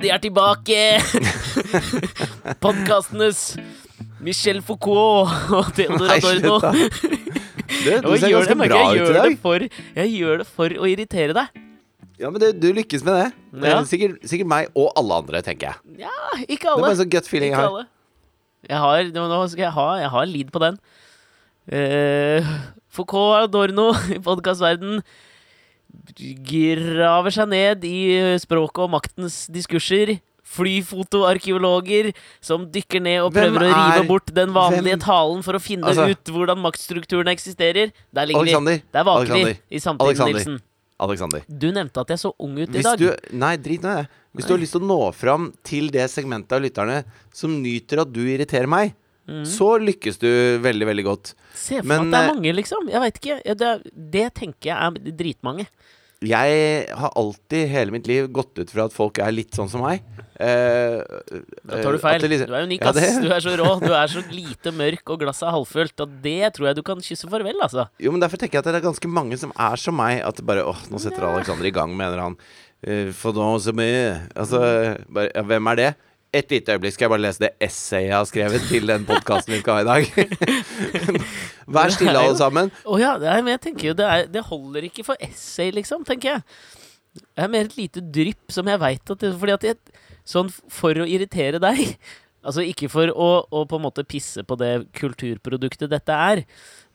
De er tilbake! Podkastenes Michel Foucault og Theodor Adorno. Du, du ser ganske det, bra ut i dag. for, jeg gjør det for å irritere deg. Ja, men du, du lykkes med det. Det Ja. er Sikkert, sikkert meg og alle andre, tenker jeg. Ja, ikke alle. Det er bare en sånn gut feeling jeg har. Jeg har, nå skal jeg ha, jeg har lead på den. Uh, Foucault Adorno i podkastverden graver seg ned i språket og maktens diskurser. Flyfotoarkeologer som dykker ned og prøver prøver å rive er- bort den vanlige hvem- talen for å finne Altså- ut hvordan maktstrukturene eksisterer. Der ligger Alexander, vi. Der vaker vi i samtiden, Alexander. Nilsen. Alexander. Du nevnte at jeg så ung ut i dag. du, nei, drit nå i det. Hvis du har lyst til å nå fram til det segmentet av lytterne som nyter at du irriterer meg, Mm. så lykkes du veldig, veldig godt. Se for deg at det er eh, mange, liksom. Jeg veit ikke. Det, det tenker jeg er dritmange. Jeg har alltid hele mitt liv gått ut fra at folk er litt sånn som meg. Eh, Da tar du eh, feil. liksom- Du er unik, ass. Ja, Du er så rå. Du er så lite mørk, og glasset er halvfullt. Og det tror jeg du kan kysse farvel, altså. Jo, men derfor tenker jeg at det er ganske mange som er som meg. At bare åh, nå setter Alexander i gang, mener han. Uh, for nå så mye. Altså, bare, ja, hvem er det? Et lite øyeblikk skal jeg bare lese det essayet jeg har skrevet til den podkasten vi skal ha i dag. Vær stille, alle sammen. Å ja, nei, men jeg tenker jo det, er, det holder ikke for essay, liksom, tenker jeg. Det er mer et lite drypp som jeg veit at det, Fordi at jeg, Sånn for å irritere deg Altså ikke for å, å på en måte pisse på det kulturproduktet dette er,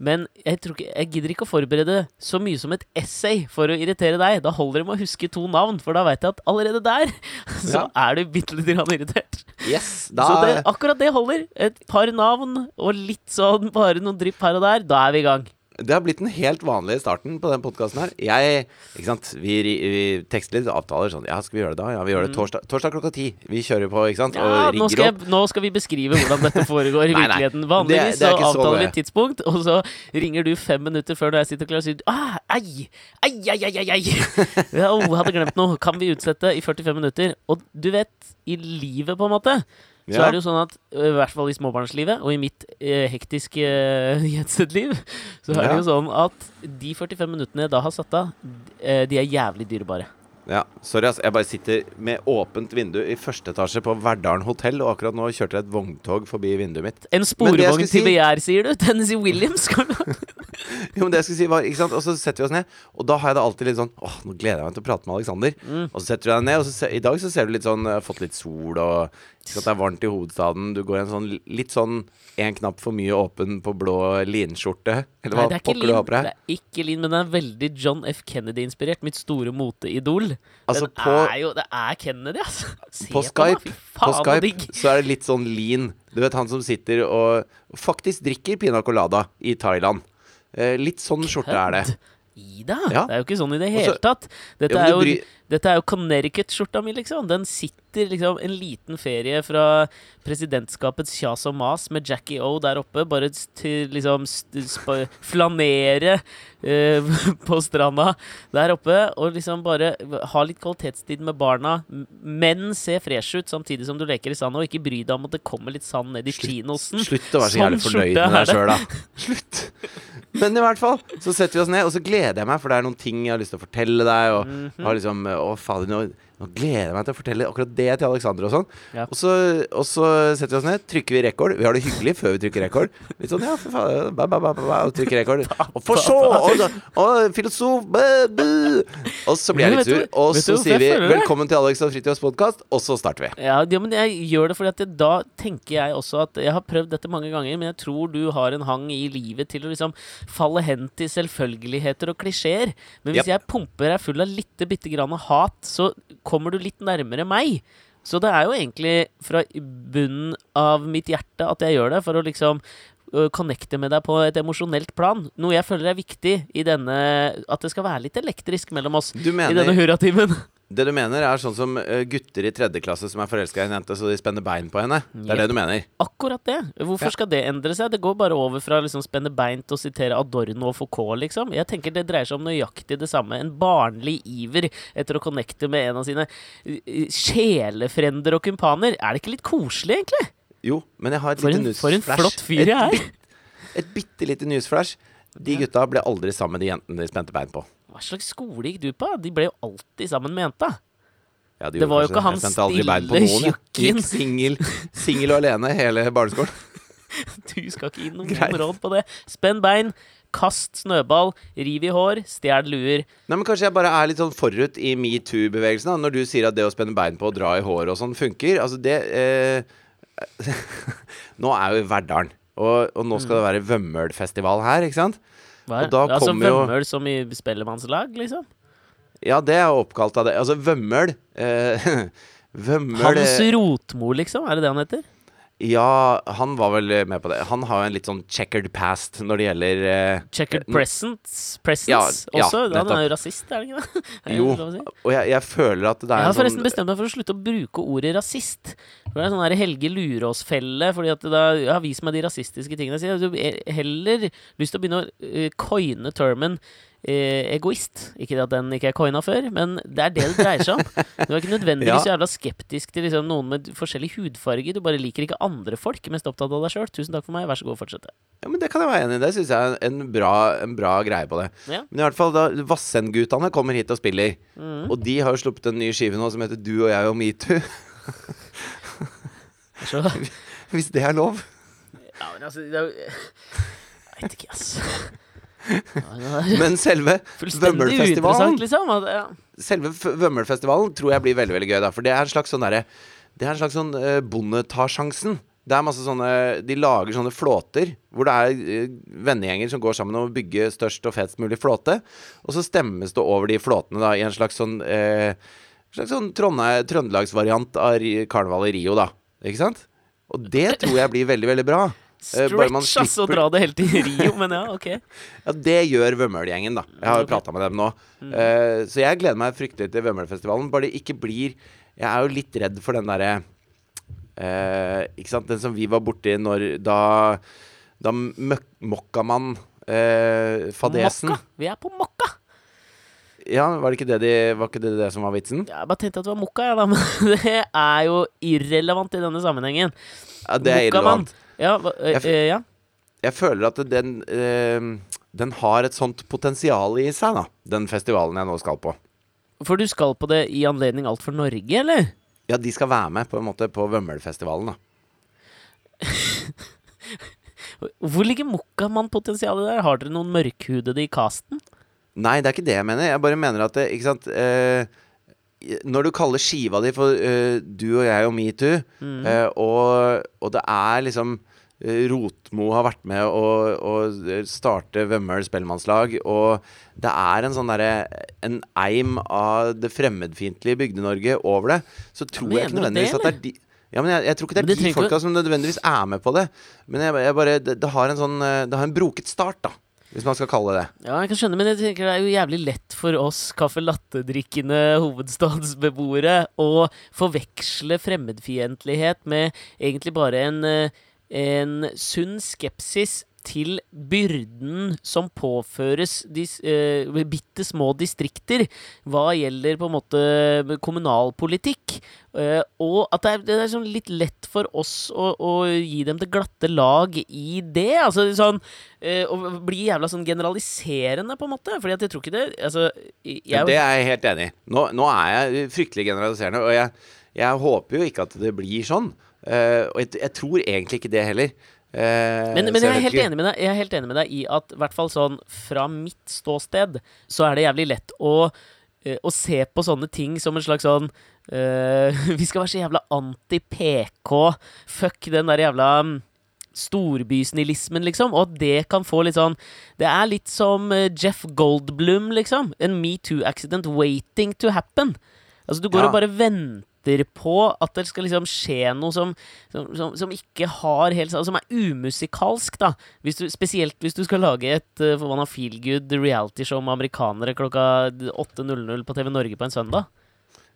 men jeg, tror ikke, jeg gidder ikke å forberede så mye som et essay for å irritere deg. Da holder det med å huske to navn, for da veit jeg at allerede der så Ja. er du bitte lite grann irritert. Yes, Så det, akkurat det holder. Et par navn og litt sånn bare noen drypp her og der. Da er vi i gang. Det har blitt den helt vanlige starten på den podkasten her. Jeg, ikke sant, vi, vi tekster litt avtaler sånn Ja, skal vi gjøre det da? Ja, vi gjør det torsdag, torsdag klokka ti. Vi kjører på, ikke sant, Mm. Ja, nå skal, jeg, nå skal vi beskrive hvordan dette foregår i Nei, virkeligheten. Vanligvis så avtaler vi et tidspunkt, og så ringer du fem minutter før når jeg sitter klar og sier ah, ei, ei, ei, ei, ei, ei. Ja, oh, hadde glemt noe. Kan vi utsette i 45 minutter? Og du vet, i livet på en måte, så Ja. er det jo sånn at i hvert fall i småbarnslivet, og i mitt eh, hektiske eh, jetset-liv, så er det jo sånn at de 45 minuttene jeg da har satt av, eh, de er jævlig dyrebare. Ja, sorry, ass. Jeg bare sitter med åpent vindu i første etasje på Verdalen hotell, og akkurat nå kjørte det et vogntog forbi vinduet mitt. En sporvogn til si- begjær, sier du? Tennessee Williams? Jo, men det jeg skulle si var, ikke sant Og så setter vi oss ned, og da har jeg det alltid litt sånn Åh, nå gleder jeg meg til å prate med Alexander. Mm. Og så setter du deg ned, og så se, i dag så ser du litt sånn uh, Fått litt sol, og sant, det er varmt i hovedstaden. Du går i en sånn litt sånn en knapp for mye åpen på blå linskjorte. Eller hva det er pokker du har på deg. det er ikke lin, men den er veldig John F. Kennedy-inspirert. Mitt store moteidol. Altså, den på- er jo Det er Kennedy, altså. Se På Skype, på faen, så Skype så er det litt sånn lean. Du vet han som sitter og faktisk drikker pina colada i Thailand. Eh, litt sånn skjorte er det. Kødd. Ida! Ja. Det er jo ikke sånn i det hele tatt. Dette Ja, er jo, dette er jo Connecticut-skjorta mi, liksom. Den sitter liksom en liten ferie fra presidentskapets kjas og mas med Jackie O der oppe, bare til liksom flanere uh, på stranda der oppe, og liksom bare ha litt kvalitetstid med barna, men se fresh ut samtidig som du leker i sanda, og ikke bry deg om at det kommer litt sand ned i chinosen. Slutt å være så Sånn jævlig fornøyd med deg sjøl, da. Slutt. Men i hvert fall, så setter vi oss ned, og så gleder jeg meg, for det er noen ting jeg har lyst til å fortelle deg. Og Mhm. har liksom Å, fader, nå, gleder jeg meg til å fortelle akkurat det til Alexander og sånn. Ja. Og, så, og så setter vi oss ned, trykker vi rekord. Vi har det hyggelig før vi trykker rekord. Litt sånn ja, for faen, ba, ba, ba, ba, ba, og trykker rekord. Og for så Og, så- og filosof bæ, bæ. Og så blir jeg litt sur, og så sier vi? 'velkommen til Alex og Fritjofs podkast', og så starter vi. Ja, ja, men jeg gjør det fordi at da tenker jeg også at Jeg har prøvd dette mange ganger, men jeg tror du har en hang i livet til å liksom falle hen til selvfølgeligheter og klisjeer. Men hvis Yep. jeg pumper deg full av lite bitte grann hat, så kommer du litt nærmere meg. Så det er jo egentlig fra bunnen av mitt hjerte at jeg gjør det, for å liksom connecte med deg på et emosjonelt plan. Noe jeg føler er viktig i denne At det skal være litt elektrisk mellom oss mener, i denne hurratimen. Det du mener, er sånn som eh, gutter i tredje klasse som er forelska i en jente, så de spenner bein på henne? Det er det du mener? Akkurat det. Hvorfor skal det endre seg? Det går bare over fra liksom spenne bein til å sitere Adorno og Foucault, liksom. Jeg tenker det dreier seg om nøyaktig det samme. En barnlig iver etter å connecte med en av sine uh, sjelefrender og kumpaner. Er det ikke litt koselig, egentlig? Jo, men jeg har et lite newsflash. for en flott fyr jeg er. et bitte lite newsflash. De gutta ble aldri sammen med de jentene de spente bein på. Hva slags skole gikk du på? De ble jo alltid sammen med jenta. Ja, de Det var jo ikke han stille tjukken. Singel, singel og alene hele barneskolen. Du skal ikke gi noen Greit. råd på det. Spenn bein, kast snøball, riv i hår, stjel luer. Nei, men Kanskje jeg bare er litt sånn forut i metoo-bevegelsen. Når du sier at det å spenne bein på og dra i håret og sånn funker. Altså, det eh, Nå er jo Verdalen, og, og nå skal det være Vømmølfestival her, ikke sant? Hva Og da altså kommer jo- Vømmøl som i Spellemannslag, liksom? Ja, det er oppkalt av det. Altså, Vømmøl eh, Vømmøl Hans Rotmo, liksom? Er det det han heter? Ja, han var vel med på det. Han har jo en litt sånn checkered past når det gjelder eh, Checkered eh, presence, presence Ja, ja, han er jo rasist, er det ikke det? Er Jo, si? og jeg, jeg føler at det er Jeg har en forresten sånn bestemt meg for å slutte å bruke ordet rasist. For Det er sånn Helge Lurås-felle. Fordi at da, ja, Vis meg de rasistiske tingene. Jeg har heller lyst til å begynne å uh, coine termen eh, egoist. Ikke at den ikke er coina før, men det er det det dreier seg om. Du er ikke nødvendigvis Ja. jævla skeptisk til liksom, noen med forskjellig hudfarge. Du bare liker ikke andre folk, mest opptatt av deg sjøl. Tusen takk for meg. Vær så god, fortsett. Ja, men Det kan jeg være enig i. Det syns jeg er en bra, en bra greie på det. Ja. Men i hvert fall da Vassendgutane kommer hit og spiller. Mm. Og de har jo sluppet en ny skive nå som heter Du og jeg og metoo. Hvis det er lov. ja, men altså det er Jeg veit ikke, ass. Men selve Vømmølfestivalen liksom. Ja. Selve Vømmølfestivalen tror jeg blir veldig veldig gøy. da For det er en slags sånn derre Det er en slags sånn uh, bondetar-sjansen. Det er masse sånne De lager sånne flåter hvor det er eh, vennegjenger som går sammen om å bygge størst og fetest mulig flåte. Og så stemmes det over de flåtene da i en slags sånn eh, slags sånn trøndelagsvariant av karnevalet i Rio, da. Ikke sant? Og det tror jeg blir veldig, veldig bra. Eh, Stretch, ass, å dra det helt til Rio, men ja, ok. Ja, det gjør Vømmølgjengen, da. Jeg har jo okay. prata med dem nå. Eh, så jeg gleder meg fryktelig til Vømmølfestivalen. Bare det ikke blir Jeg er jo litt redd for den derre uh, Ikke sant, den som vi var borti når Da, da møk, Mokkamann eh, Fadesen Mokka. Vi er på Mokka. Ja, var det ikke det, de, var ikke det det som var vitsen? Jeg bare tenkte at det var Mokka, jeg, da. Men det er jo irrelevant i denne sammenhengen. Ja, det er Mokkamann. irrelevant. Ja, hva- eh, Jeg eh, ja. Jeg føler at den eh, Den har et sånt potensial i seg, da. Den festivalen jeg nå skal på. For du skal på det i anledning Alt for Norge, eller? Ja, de skal være med på en måte på Vømmølfestivalen, da. Hvor ligger Mokkamann-potensialet der? Har dere noen mørkhudede i casten? Nei, det er ikke det jeg mener. Jeg bare mener at det, ikke sant eh, Når du kaller skiva di for uh, Du og jeg og metoo, Mm. uh, og, og det er liksom uh, Rotmo har vært med å, å starte Vømmøl spellemannslag, og det er en sånn derre En eim av det fremmedfiendtlige Bygde-Norge over det, så tror jeg ikke nødvendigvis det, at det er de ja, men jeg, jeg tror ikke det er det de folka som nødvendigvis er med på det. Men jeg, jeg bare, det, det har en sånn Det har en broket start, da. Hvis man skal kalle det. Ja, jeg kan skjønne, men jeg tenker det er jo jævlig lett for oss caffè latte-drikkende hovedstadsbeboere å forveksle fremmedfiendtlighet med egentlig bare en, eh, en sunn skepsis til byrden som påføres de uh, bitte små distrikter hva gjelder på en måte kommunalpolitikk. Eh, og at det er, det er sånn litt lett for oss å, å gi dem det glatte lag i det. Altså sånn eh, Å bli jævla sånn generaliserende, på en måte. Fordi at jeg tror ikke det Altså, jeg, det er jeg helt enig i. Nå, nå er jeg fryktelig generaliserende, og jeg, jeg håper jo ikke at det blir sånn. Uh, og jeg, jeg tror egentlig ikke det heller. Eh, Men, men jeg er helt enig med deg Jeg er helt enig med deg i at i hvert fall sånn fra mitt ståsted, så er det jævlig lett å, eh, å se på sånne ting som en slags sånn eh, Vi skal være så jævla anti-PK. Fuck den der jævla storbysnillismen, storbysnilismen, liksom. Og at det kan få litt sånn Det er litt som eh, Jeff Goldblum, liksom. En metoo-accident waiting to happen. Altså, du går Ja. og bare venter på at det skal liksom skje noe som, som, som, som ikke har helt Som er umusikalsk, da. Hvis du, spesielt hvis du skal lage et uh, forbanna feelgood realityshow med amerikanere klokka 8.00 på TV Norge på en søndag.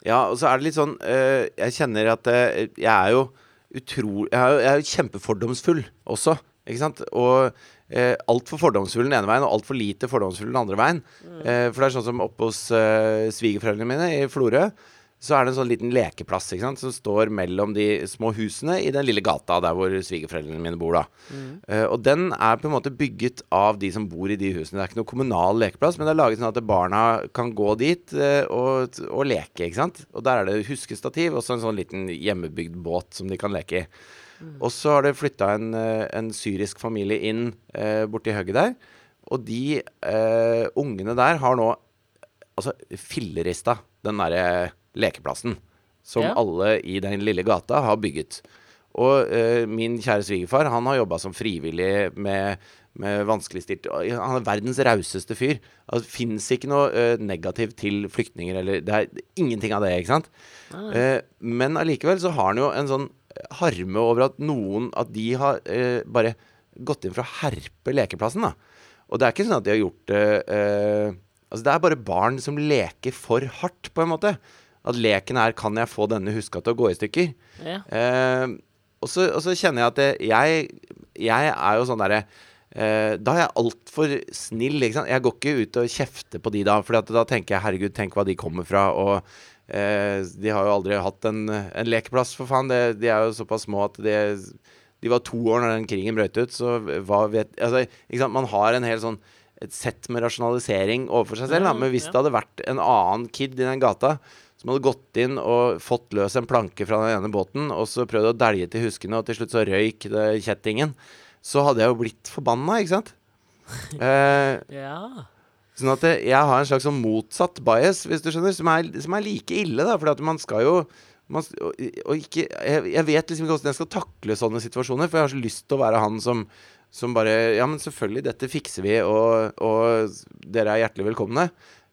Ja, og så er det litt sånn uh, Jeg kjenner at uh, jeg er jo utrolig Jeg jeg er jo kjempefordomsfull også, ikke sant? Og eh, altfor fordomsfull den ene veien, og altfor lite fordomsfull den andre veien. Eh, for det er sånn som oppe hos eh, svigerforeldrene mine i Florø. Så er det en sånn liten lekeplass ikke sant, som står mellom de små husene i den lille gata der hvor svigerforeldrene mine bor. da. Eh, og den er på en måte bygget av de som bor i de husene. Det er ikke noe kommunal lekeplass, men det er laget sånn at barna kan gå dit uh, og, og leke. ikke sant? Og der er det huskestativ og så en sånn liten hjemmebygd båt som de kan leke i. Og så har det flytta en, eh, en syrisk familie inn uh, borti hugget der. Og de ungene der har nå altså fillerista den derre lekeplassen som Ja. alle i den lille gata har bygget. Og uh, min kjære svigerfar, han har jobba som frivillig med, med vanskeligstilt Han er verdens rauseste fyr. Altså, Det fins ikke noe uh, negativt til flyktninger eller Det er ingenting av det, ikke sant? Eh, men allikevel så har han jo en sånn harme over at noen At de har bare gått inn for å herpe lekeplassen, da. Og det er ikke sånn at de har gjort det Altså, det er bare barn som leker for hardt, på en måte. At leken er 'Kan jeg få denne huska til å gå i stykker?' Ja. Eh, og, så, og så kjenner jeg at det, jeg, jeg er jo sånn derre eh, Da er jeg altfor snill. Jeg går ikke ut og kjefter på de da, for da tenker jeg 'herregud, tenk hva de kommer fra', og eh, de har jo aldri hatt en, en lekeplass, for faen. Det, de er jo såpass små at de, de var to år når den krigen brøt ut, så hva vet altså? Man har en hel sånn et sett med rasjonalisering overfor seg selv. Da. Men hvis det hadde vært en annen kid i den gata som hadde gått inn og fått løs en planke fra den ene båten, og så prøvd å dælje til huskene, og til slutt så røyk det kjettingen, så hadde jeg jo blitt forbanna, ikke sant? Eh, ja. sånn at jeg har en slags sånn motsatt bias, hvis du skjønner, som er, som er like ille, da. For man skal jo man, og, og ikke jeg, jeg vet liksom ikke hvordan jeg skal takle sånne situasjoner, for jeg har så lyst til å være han som som bare Ja, men selvfølgelig, dette fikser vi, og, og dere er hjertelig velkomne.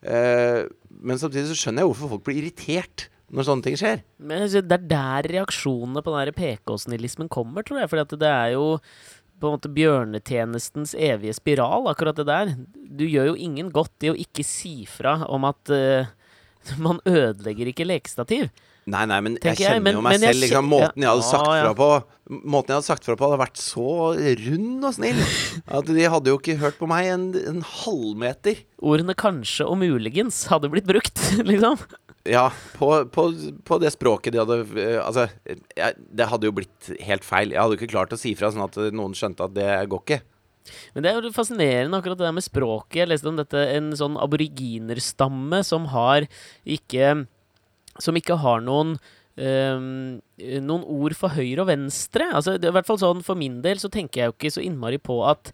Eh, men samtidig så skjønner jeg hvorfor folk blir irritert når sånne ting skjer. Men det er der reaksjonene på den PK-snillismen kommer, tror jeg. For det er jo på en måte bjørnetjenestens evige spiral, akkurat det der. Du gjør jo ingen godt i å ikke si fra om at uh, man ødelegger ikke lekestativ. Nei, nei, men jeg kjenner jeg, men- jo meg selv. Liksom, måten jeg hadde ja, sagt fra på Måten jeg hadde sagt fra på, hadde vært så rund og snill at de hadde jo ikke hørt på meg en, en halvmeter. Ordene 'kanskje' og 'muligens' hadde blitt brukt, liksom. Ja, på, på, på det språket de hadde eh, Altså, jeg, det hadde jo blitt helt feil. Jeg hadde jo ikke klart å si fra sånn at noen skjønte at det går ikke. Men det er jo fascinerende akkurat det der med språket. Jeg leste om dette, en sånn aboriginerstamme som har ikke Som ikke har noen Um, noen ord for høyre og venstre. Altså, det er i hvert fall sånn For min del så tenker jeg jo ikke så innmari på at,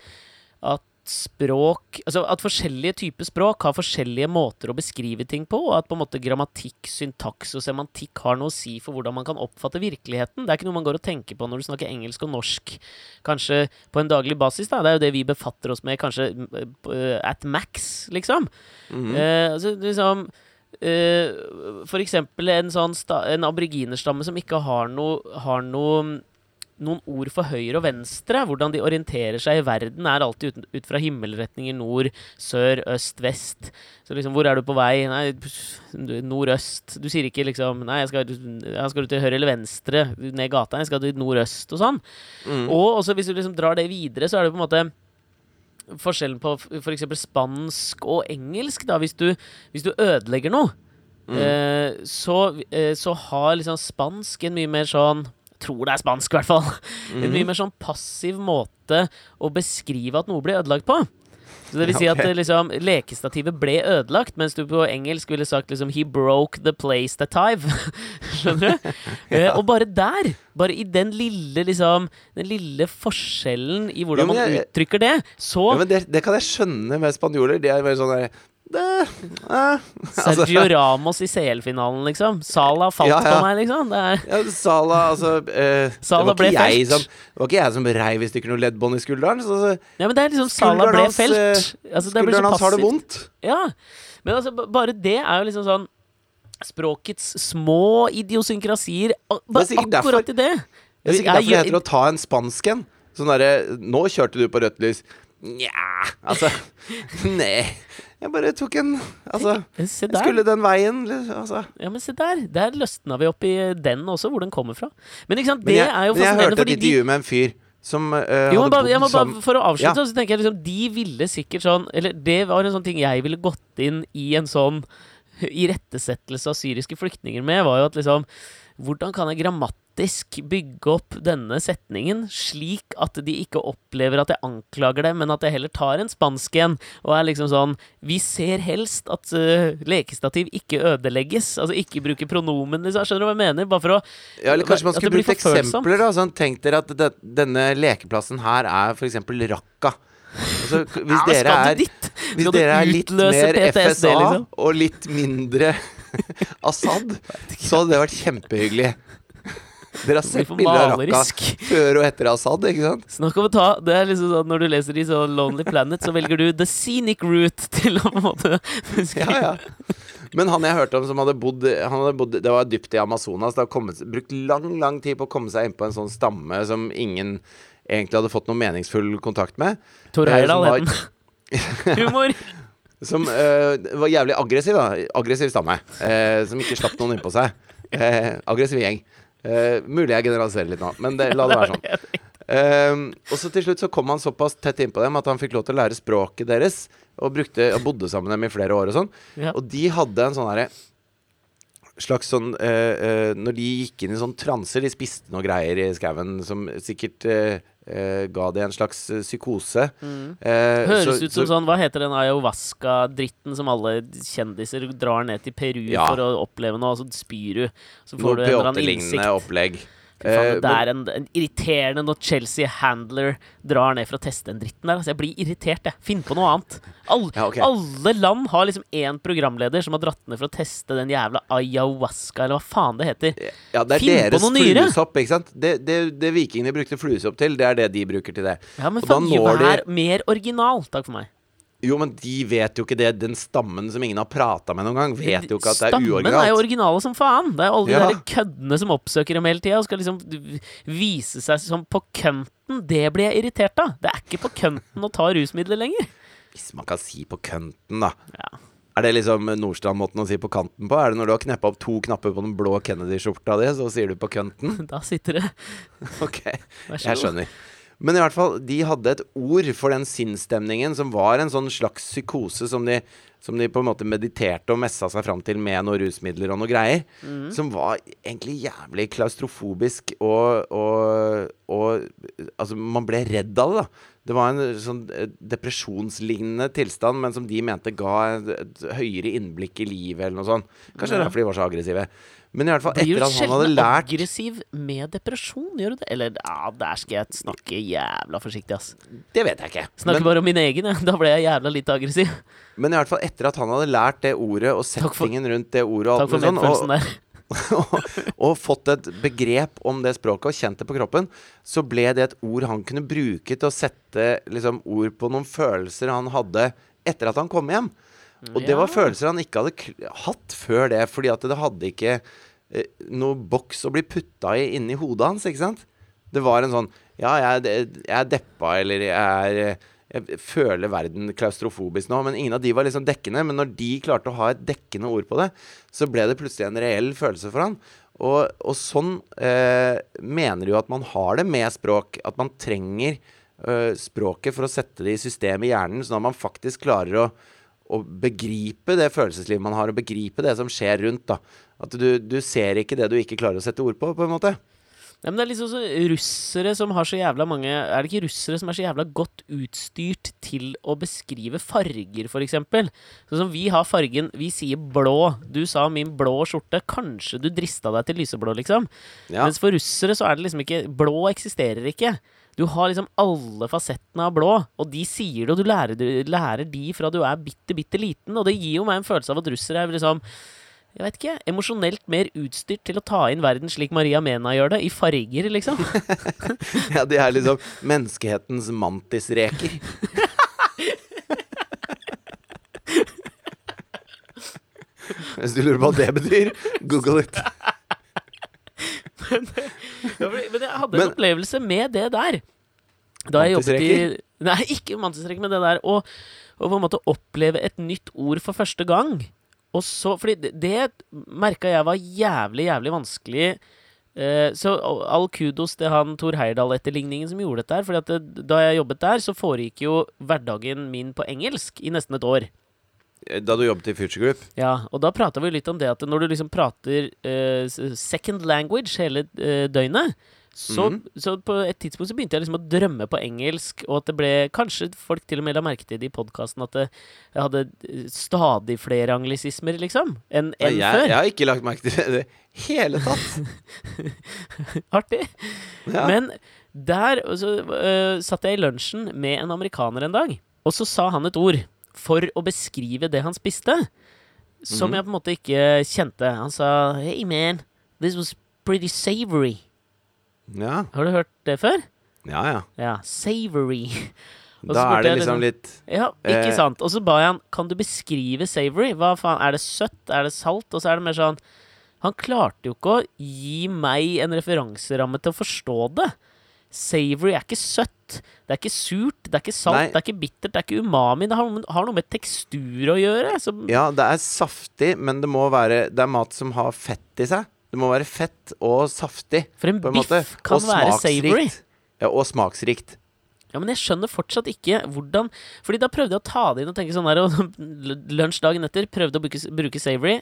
at språk Altså at forskjellige typer språk har forskjellige måter å beskrive ting på, og at på en måte grammatikk, syntaks og semantikk har noe å si for hvordan man kan oppfatte virkeligheten. Det er ikke noe man går og tenker på når du snakker engelsk og norsk, kanskje på en daglig basis. da, Det er jo det vi befatter oss med kanskje eh, at max, liksom. Mm -hmm. uh, altså liksom For eksempel en sånn en aboriginerstamme som ikke har no har no noen ord for høyre og venstre. Hvordan de orienterer seg i verden, er alltid ut, ut fra himmelretninger nord, sør, øst, vest. Så liksom, hvor er du på vei? Nei, nordøst. Du sier ikke liksom Nei, jeg skal, jeg skal til høyre eller venstre ned gata? Jeg skal til nordøst og sånn. Mm. Og også hvis du liksom drar det videre, så er det på en måte forskjellen på f.eks. spansk og engelsk. da, Hvis du, hvis du ødelegger noe, Mm. eh, så, eh, så har liksom spansk en mye mer sånn tror det er spansk, i hvert fall. En Mhm. mye mer sånn passiv måte å beskrive at noe blir ødelagt på. Så det vil si at eh, liksom, lekestativet ble ødelagt, mens du på engelsk ville sagt liksom He broke the place that I've. Skjønner du? ja. og bare der, bare i den lille liksom Den lille forskjellen i hvordan Jo, jeg, man uttrykker det, så jo, men det, det kan jeg skjønne med spanjoler. De er bare sånn der det, eh. Altså, Sergio Ramos i CL-finalen, liksom. Sala falt Ja, ja. på meg, liksom. Det Ja, Sala, altså eh, Sala det, var som, det var ikke jeg som reiv i stykker noe leddbånd i skulderen. Så, så, Ja, men det er liksom Sala ble felt. eh, Altså, skulderen hans har det vondt. Ja. Men altså, bare det er jo liksom sånn Språkets små idiosynkrasier. Bare derfor- akkurat i det. Det er sikkert derfor det heter å ta en spansk en. Sånn derre Nå kjørte du på rødt lys. Nja Altså Nei. Jeg bare tok en Altså der. skulle den veien, altså. Ja, men se der. Der løsna vi opp i den også, hvor den kommer fra. Men ikke sant, Men det jeg, er jo men jeg hørte et intervju med en fyr som eh, jo, bare, jeg må bare, For å avslutte, Ja. så tenker jeg liksom De ville sikkert sånn Eller det var en sånn ting jeg ville gått inn i en sånn irettesettelse av syriske flyktninger med, var jo at liksom Hvordan kan jeg grammatisk bygge opp denne setningen slik at de ikke opplever at jeg anklager dem, men at jeg heller tar en spansk en og er liksom sånn Vi ser helst at uh, lekestativ ikke ødelegges. Altså ikke bruke pronomen, liksom. Skjønner du hva jeg mener? Bare for å Ja, eller kanskje man skulle brukt eksempler, da. Sånn, tenk dere at det, denne lekeplassen her er eksempel Raqqa. Altså, hvis Ja, dere er? Hvis dere er litt mer FSA liksom? og litt mindre Assad, så hadde det vært kjempehyggelig. Dere har sett bilder av Raqqa før og etter Assad, ikke sant? Snakk om å ta Det er liksom sånn Når du leser i så Lonely Planet, så velger du the scenic route til å på en måte Ja, ja. Men han jeg hørte om som hadde bodd, han hadde bodd Det var dypt i Amazonas. Det har kommet, brukt lang, lang tid på å komme seg inn på en sånn stamme som ingen egentlig hadde fått noe meningsfull kontakt med. Tor Eh, Heyerdahl het den. Humor! Som eh, var jævlig aggressiv, da. Aggressiv stamme. eh, som ikke slapp noen innpå seg. Eh, aggressiv gjeng. Mulig jeg generaliserer litt nå, men det, la det være sånn. Eh, og så til slutt så kom han såpass tett innpå dem at han fikk lov til å lære språket deres. Og, brukte, og bodde sammen med dem i flere år og sånn. Ja. Og de hadde en sånn herre Slags sånn uh, uh, Når de gikk inn i sånn transer, de spiste noe greier i skauen som sikkert eh, eh, ga det en slags eh, psykose. Uh, Høres så- ut som så- sånn Hva heter den ayahuasca-dritten som alle kjendiser drar ned til Peru Ja. for å oppleve noe, og så spyr du. Så får Noe du en eller annen innsikt. opplegg. Faen, Eh, det er en, en irriterende når Chelsea Handler drar ned for å teste den dritten der. Altså, jeg blir irritert, jeg. Finn på noe annet. All, Ja, okay. Alle land har liksom én programleder som har dratt ned for å teste den jævla ayahuasca, eller hva faen det heter. Ja, det er Finn på noe nyere. fluesopp, ikke sant? Det, det, det vikingene brukte fluesopp til, det er det de bruker til det. Ja, men faen, når de- her mer original. Takk for meg. Jo, men de vet jo ikke det. Den stammen som ingen har prata med noen gang, vet jo ikke at det er Stammen er jo uoriginalt. originale som faen. Det er alle de Ja. der køddene som oppsøker dem hele tida og skal liksom vise seg som på kønten. Det blir jeg irritert av. Det er ikke på kønten å ta rusmidler lenger. Hvis man kan si på kønten, da. Ja. Er det liksom Nordstrand-måten å si på kanten på? Er det når du har kneppa opp to knapper på den blå Kennedy-skjorta di, så sier du på kønten? Da sitter det. Ok, jeg skjønner. Men i hvert fall, de hadde et ord for den sinnsstemningen som var en sånn slags psykose som de, som de på en måte mediterte og messa seg fram til med noen rusmidler og noe greier. Mm. Som var egentlig jævlig klaustrofobisk og, og, og Altså, man ble redd av det, da. Det var en sånn eh, depresjonslignende tilstand, men som de mente ga et, et høyere innblikk i livet, eller noe sånt. Kanskje det Ja. derfor de var så aggressive. Men i hvert fall, etter at han hadde lært sjelden lært aggressiv med depresjon? Gjør du det? Eller ja, der skal jeg snakke jævla forsiktig, ass. Det vet jeg ikke. Snakker Men- bare om min egen, jeg. Da ble jeg jævla litt aggressiv. Men i hvert fall etter at han hadde lært det ordet og Takk for- settingen rundt det ordet og Takk alt for mulig sånn, medfølelsen der. Og, og fått et begrep om det språket og kjent det på kroppen, så ble det et ord han kunne bruke til å sette liksom, ord på noen følelser han hadde etter at han kom hjem. Og det var følelser han ikke hadde hatt før det, fordi at det hadde ikke eh, noe boks å bli putta i inni hodet hans, ikke sant? Det var en sånn Ja, jeg, jeg er deppa, eller jeg er jeg føler verden klaustrofobisk nå, men ingen av de var liksom dekkende. Men når de klarte å ha et dekkende ord på det, så ble det plutselig en reell følelse for han. Og, og sånn eh, mener jo at man har det med språk. At man trenger eh, språket for å sette det i system i hjernen, sånn at man faktisk klarer å, å begripe det følelseslivet man har, og begripe det som skjer rundt. da At du, du ser ikke det du ikke klarer å sette ord på, på en måte. Ja, men det er liksom så russere som har så jævla mange Er det ikke russere som er så jævla godt utstyrt til å beskrive farger, eksempel? Sånn som vi har fargen Vi sier blå. Du sa min blå skjorte. Kanskje du drista deg til lyseblå, liksom. Ja. Mens for russere så er det liksom ikke Blå eksisterer ikke. Du har liksom alle fasettene av blå, og de sier det, og du lærer, du lærer de fra du er bitte, bitte liten. Og det gir jo meg en følelse av at russere er liksom jeg vet ikke, emosjonelt mer utstyrt til å ta inn verden slik Maria Mena gjør det, i farger, liksom. Ja, de er liksom menneskehetens mantisreker. Hvis du lurer på hva det betyr, google it. Men jeg hadde Men- en opplevelse med det der. Da jeg jobbet i? Nei, ikke mantisreker, men det der å på en måte oppleve et nytt ord for første gang. Og så, fordi det, det merka jeg var jævlig, jævlig vanskelig. Eh, så all kudos til han Tor Heyerdahl-etterligningen som gjorde dette her. Fordi at det, da jeg jobbet der, så foregikk jo hverdagen min på engelsk i nesten et år. Da du jobbet i Future Group? Ja, og da prata vi litt om det at når du liksom prater eh, second language hele eh, døgnet så, mm. så på et tidspunkt så begynte jeg liksom å drømme på engelsk, og at det ble Kanskje folk til og med la merke til det i podkasten at det, jeg hadde eh, stadig flere anglisismer, liksom, enn en ja, før. jeg har ikke lagt merke til det i det hele tatt. Artig. Ja. Men der så, uh, satt jeg i lunsjen med en amerikaner en dag, og så sa han et ord for å beskrive det han spiste, som mm. jeg på en måte ikke kjente. Han sa 'Hey man, this was pretty savory'. Ja. Har du hørt det før? Ja, ja. Ja, savory. Og Da er det jeg liksom litt Ja, ikke Eh. sant. Og så ba jeg han Kan du beskrive savory? Hva faen, Er det søtt? Er det salt? Og så er det mer sånn Han klarte jo ikke å gi meg en referanseramme til å forstå det. Savory er ikke søtt. Det er ikke surt. Det er ikke salt. Nei. Det er ikke bittert. Det er ikke umami. Det har, har noe med tekstur å gjøre. Som, Ja, det er saftig, men det må være Det er mat som har fett i seg. Det må være fett og saftig, for en på en biff måte. kan og være savory. Ja, og smaksrikt. Ja, men jeg skjønner fortsatt ikke hvordan Fordi da prøvde jeg å ta det inn og tenke sånn der, og lunsj dagen etter prøvde å bruke, bruke savory.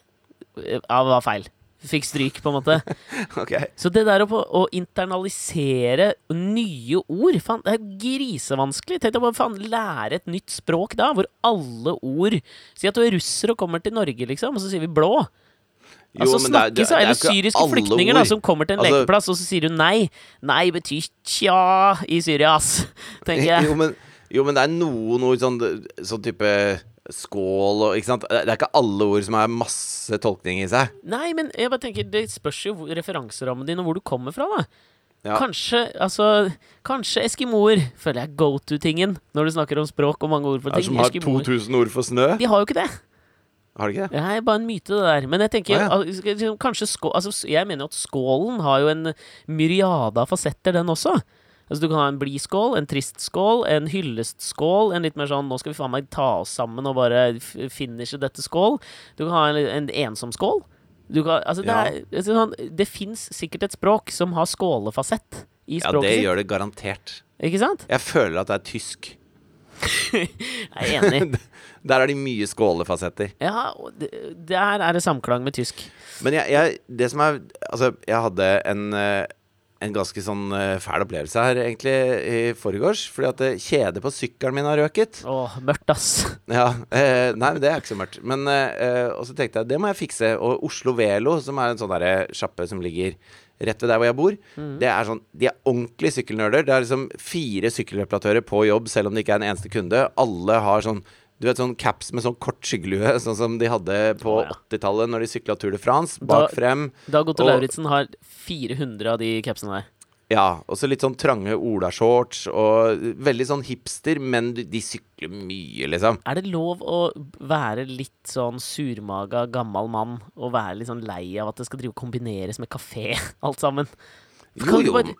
Ja, det var feil. Fikk stryk, på en måte. okay. Så det der å, å internalisere nye ord faen, Det er grisevanskelig. Tenk deg bare lære et nytt språk da, hvor alle ord Si at du er russer og kommer til Norge, liksom, og så sier vi blå. Jo, Altså men det det snakkes det Eller syriske flyktninger da, som kommer til en Altså- lekeplass, og så sier hun nei. Nei betyr tja i Syria, ass. Tenker jeg. Jo men, jo, men det er noen ord sånn, sånn type skål og Ikke sant? Det er ikke alle ord som har masse tolkning i seg. Nei, men jeg bare tenker, det spørs jo referanserammen din og hvor du kommer fra, da. Ja. Kanskje altså, kanskje eskimoer føler jeg go to-tingen når du snakker om språk og mange ord for ting. Ja, som har Eskimoer. 2000 ord for snø. De har jo ikke det. Har det ikke det? Er bare en myte, det der. Men jeg tenker ah, ja. kanskje skå, altså, Jeg mener jo at skålen har jo en myriade av fasetter, den også. Altså Du kan ha en blidskål, en trist skål, en hyllestskål, en litt mer sånn 'nå skal vi faen meg ta oss sammen og bare finishe dette skål'. Du kan ha en, en ensom skål. Du kan, altså, det, Ja. er, er sånn, det fins sikkert et språk som har skålefasett i språket Ja, det sitt. gjør det garantert. Ikke sant? Jeg føler at det er tysk. Jeg er enig. Der er de mye skålefasetter. Ja, det, der er det samklang med tysk. Men jeg, jeg, det som er Altså, jeg hadde en eh, en ganske sånn eh, fæl opplevelse her, egentlig, i forgårs. Fordi at eh, kjedet på sykkelen min har røket. Åh, mørkt, ass. Ja, eh, Nei, men det er ikke så mørkt. Men eh, eh, Og så tenkte jeg det må jeg fikse. Og Oslo Velo, som er en sånn derre sjappe som ligger rett ved der hvor jeg bor, det er sånn De er ordentlige sykkelnerder. Det er liksom fire sykkelreparatører på jobb, selv om det ikke er en eneste kunde. Alle har sånn du vet sånn caps med sånn kort skyggelue, sånn som de hadde på Å, ja. 80-tallet når de sykla Tour de France. Bak frem. Dag Otto Lauritzen har 400 av de capsene der. Ja, og så litt sånn trange olashorts og veldig sånn hipster, men de, sykler mye, liksom. Er det lov å være litt sånn surmaga gammel mann og være litt sånn lei av at det skal drive og kombineres med kafé, alt sammen? Jo, Kan du jo. bare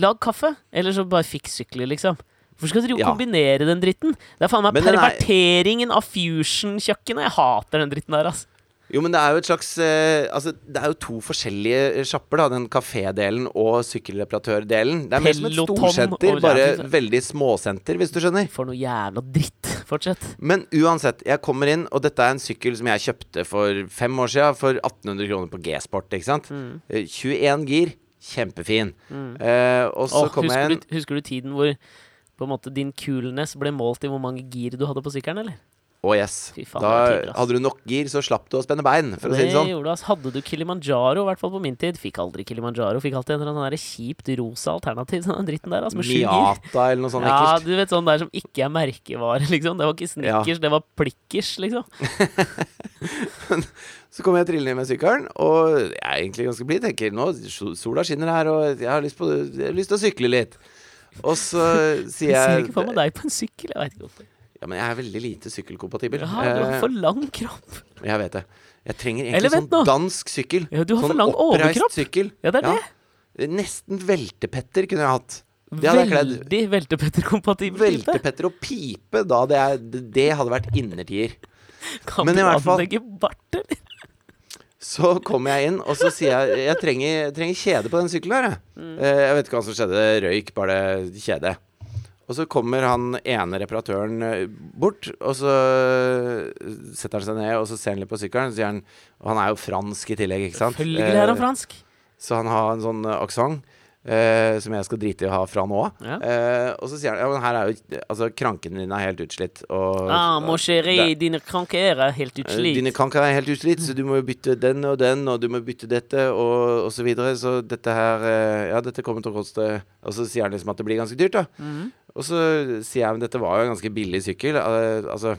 Lag kaffe, eller så bare fiks sykler, liksom. Hvorfor skal du jo Ja. kombinere den dritten? Det er faen meg perverteringen er- av fusion-kjøkkenet. Jeg hater den dritten der, ass. Jo, men det er jo et slags eh, Altså, det er jo to forskjellige sjapper, da. Den kafédelen og sykkelreparatørdelen. Det er mer som et storsenter, bare veldig småsenter, hvis du skjønner. For noe jævla dritt. Fortsett. Men uansett, jeg kommer inn, og dette er en sykkel som jeg kjøpte for fem år siden for 1800 kroner på G-sport, ikke sant. Mm. Eh, 21 gir, kjempefin. Eh, og så oh, kommer jeg inn du, husker du tiden hvor på en måte din coolness ble målt i hvor mange gir du hadde på sykkelen, eller? Å, yes. Faen, Da det ass. hadde du nok gir, så slapp du å spenne bein, for å si det sånn. gjorde du, ass. Hadde du Kilimanjaro, i hvert fall på min tid Fikk aldri Kilimanjaro. Fikk alltid en eller annen kjipt rosa alternativ. Sånn dritten der, ass, med. Miata eller noe sånt Ja, ekkelt. du vet sånn der som ikke er merkevare, liksom. Det var ikke Snickers, det var Plikkers, liksom. Så kommer jeg trillende med sykkelen, og jeg er egentlig ganske blid. Tenker nå, sola skinner her, og jeg har lyst, på, jeg har lyst til å sykle litt. Og så sier Jeg Jeg ser ikke for meg deg på en sykkel. Jeg vet ikke hvorfor. Ja, men jeg er veldig lite sykkelkompatibel. Ja, du har Eh, for lang kropp. jeg vet det. Jeg trenger egentlig sånn nå. dansk sykkel. Ja, du har sånn for lang oppreist overkropp. sykkel. Ja, det er Ja. det. Nesten veltepetter kunne jeg hatt. Veldig veltepetter-kompatibel type. Veltepetter og pipe, da Det, er, Det hadde vært innertier. Kan Men du i hvert fall- anlegge bart, eller? Så kommer jeg inn, og så sier jeg Jeg trenger, jeg trenger kjede på den sykkelen her, jeg. Mm. Eh, Jeg vet ikke hva som skjedde. Røyk bare det kjedet. Og så kommer han ene reparatøren eh, bort, og så eh, setter han seg ned, og så ser han litt på sykkelen, så sier han Og han er jo fransk i tillegg, ikke sant? Selvfølgelig er han Eh, fransk. Så han har en sånn uh, aksent Uh, som jeg skal drite i å ha fra nå av. Ja. Uh, og så sier han ja, men her er jo Altså, kranken din er helt utslitt, og Ah, mon chéri, dine kranker er helt utslitt. utslitt. Dine kranker er helt utslitt, så du må jo bytte den og den, og du må bytte dette, og, og så videre. Så dette her Ja, dette kommer til å koste Og så sier han liksom at det blir ganske dyrt, da. Mhm. Og så sier jeg men dette var jo en ganske billig sykkel. eh, altså,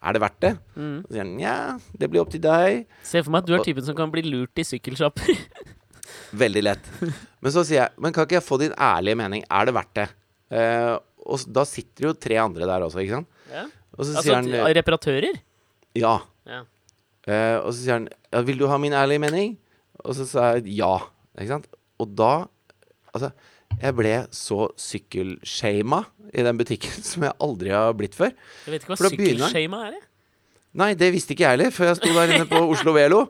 er det verdt det? Og Så sier han ja, det blir opp til deg. Se for meg at du er typen som kan bli lurt i sykkelsjapper. Veldig lett. Men så sier jeg Men kan ikke jeg få din ærlige mening? Er det verdt det? Eh, og da sitter jo tre andre der også, ikke sant? Ja. Og så Altså sier han eh, reparatører? ja. Ja. Eh, og så sier han ja, 'Vil du ha min ærlige mening?' Og så sa jeg ja. Ikke sant? Og da Altså, jeg ble så sykkelshama i den butikken som jeg aldri har blitt før. Jeg vet ikke hva sykkelskjema er. jeg. Nei, det visste ikke jeg heller før jeg sto der inne på Oslo Velo.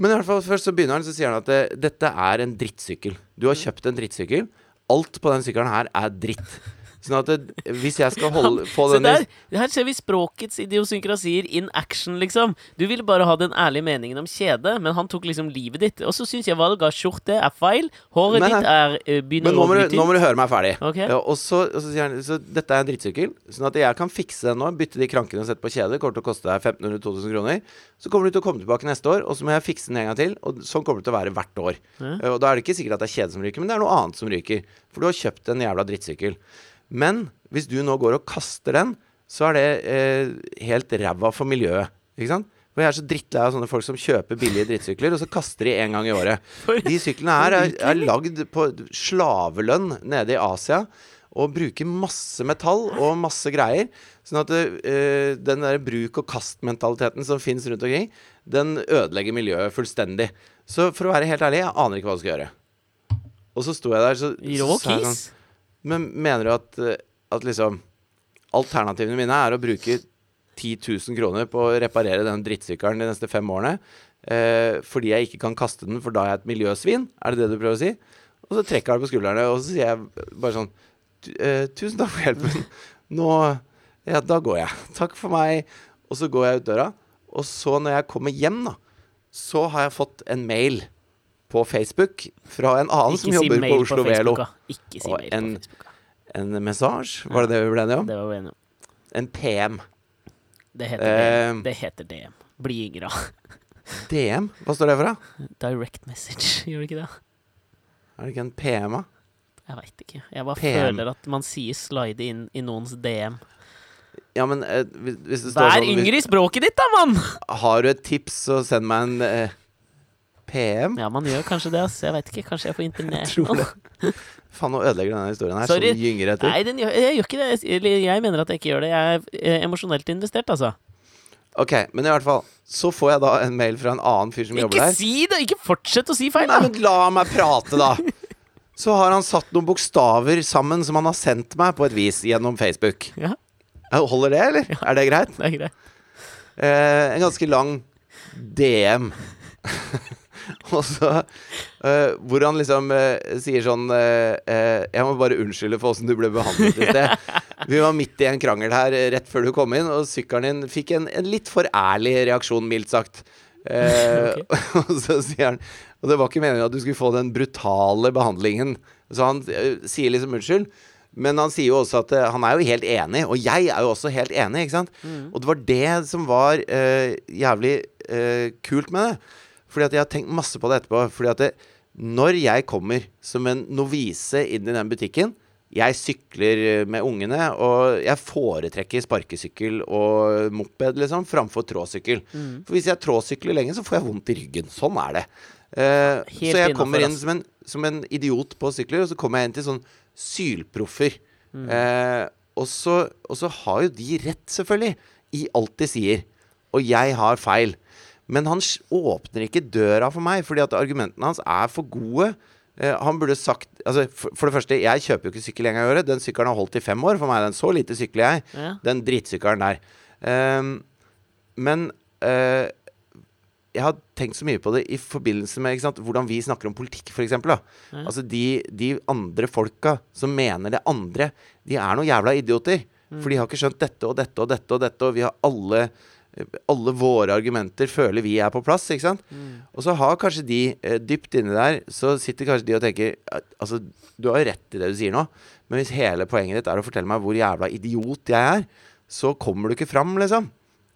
Men i hvert fall først så begynner han, så sier han at det, dette er en drittsykkel. Du har kjøpt en drittsykkel. Alt på den sykkelen her er dritt. Sånn at det, hvis jeg skal holde, få den der! Her ser vi språkets idiosynkrasier in action, liksom. Du ville bare ha den ærlige meningen om kjede, men han tok liksom livet ditt. Og så syns jeg valg av skjorte er feil. Håret Men- ditt er uh, begynner å bli du, nå må du høre meg ferdig. Okay. Ja, og, så, og så sier han Så dette er en drittsykkel, sånn at jeg kan fikse den nå. Bytte de krankene og sette på kjede. Kommer til å koste deg 1500-2000 kroner. Så kommer du til å komme tilbake neste år, og så må jeg fikse den en gang til. Og sånn kommer det til å være hvert år. Ja. Eh, Og da er det ikke sikkert at det er kjede som ryker, men det er noe annet som ryker. For du har kjøpt en jævla drittsykkel. Men hvis du nå går og kaster den, så er det eh, helt ræva for miljøet. Ikke sant? For jeg er så drittlei av sånne folk som kjøper billige drittsykler, og så kaster de en gang i året. De syklene her er, er lagd på slavelønn nede i Asia. Og bruker masse metall og masse greier. Sånn at uh, den der bruk-og-kast-mentaliteten som fins rundt omkring, den ødelegger miljøet fullstendig. Så for å være helt ærlig, jeg aner ikke hva du skal gjøre. Og så sto jeg der, så, Rå så Men mener du at, eh, at liksom Alternativene mine er å bruke 10 000 kroner på å reparere den drittsykkelen de neste fem årene. Eh, fordi jeg ikke kan kaste den, for da er jeg et miljøsvin? Er det det du prøver å si? Og så trekker det på skuldrene, og så sier jeg bare sånn eh, Tusen takk for hjelpen. Nå Ja, da går jeg. Takk for meg. Og så går jeg ut døra. Og så, når jeg kommer hjem, da, så har jeg fått en mail på Facebook fra en annen som si jobber på Oslo Velo. Ikke si Og mail en- på Facebook. En message, var det det vi ble enige om? Det var vi enige om. En PM. Det heter Eh. Det heter DM. Bli yngre. DM? Hva står det for, da? Direct message, gjør det ikke det? Er det ikke en PM, da? Jeg veit ikke. Jeg bare PM. føler at man sier slide inn i noens DM. Ja, men eh, hvis det står Vær sånn yngre i språket ditt, da, mann! Har du et tips, så send meg en eh, PM. Ja, man gjør kanskje det, ass. Jeg vet ikke. Kanskje jeg får internert tror noe. Faen, nå ødelegger denne historien her. Sorry. Så gynger etter. Nei, den gjør, jeg gjør ikke det. Jeg, jeg mener at jeg ikke gjør det. Jeg er eh, emosjonelt investert, altså. Ok, men i hvert fall Så får jeg da en mail fra en annen fyr som jobber der. Ikke si det! Ikke fortsett å si feil, Nei, men la meg prate, da! Så har han satt noen bokstaver sammen som han har sendt meg på et vis gjennom Facebook. Ja, Holder det, eller? Er det greit? det er greit. Eh, en ganske lang DM. og så uh, Hvor han liksom uh, sier sånn uh, Jeg må bare unnskylde for åssen du ble behandlet i sted. Vi var midt i en krangel her rett før du kom inn, og sykkelen din fikk en, en litt for ærlig reaksjon, mildt sagt. Okay. og så sier han Og det var ikke meningen at du skulle få den brutale behandlingen. Så han sier liksom unnskyld. Men han sier jo også at han er jo helt enig, og jeg er jo også helt enig. ikke sant? Og det var det som var jævlig kult med det. Fordi at jeg har tenkt masse på det etterpå. Fordi at det, når jeg kommer som en novise inn i den butikken Jeg sykler eh, med ungene, og jeg foretrekker sparkesykkel og moped liksom, framfor tråsykkel. For hvis jeg tråsykler lenge, så får jeg vondt i ryggen. Sånn er det. Uh, så jeg kommer inn som en, som en idiot på sykler, og så kommer jeg inn til sånn sylproffer. Eh, og, så, og så har jo de rett, selvfølgelig, i alt de sier. Og jeg har feil. Men han åpner ikke døra for meg, fordi at argumentene hans er for gode. Eh, han burde sagt altså, for, for det første, jeg kjøper jo ikke sykkel en gang i året. Den sykkelen har holdt i fem år for meg. Den så lite sykler jeg. Ja. Den drittsykkelen der. Ehm, men uh, jeg har tenkt så mye på det i forbindelse med sant, hvordan vi snakker om politikk, f.eks. Ja. Altså de, de andre folka som mener det andre, de er noen jævla idioter. Mm. For de har ikke skjønt dette og dette og dette og dette, og vi har alle alle våre argumenter føler vi er på plass, ikke sant? Mm. Og så har kanskje de eh, dypt inni der, så sitter kanskje de og tenker Altså, du har jo rett i det du sier nå, men hvis hele poenget ditt er å fortelle meg hvor jævla idiot jeg er, så kommer du ikke fram, liksom.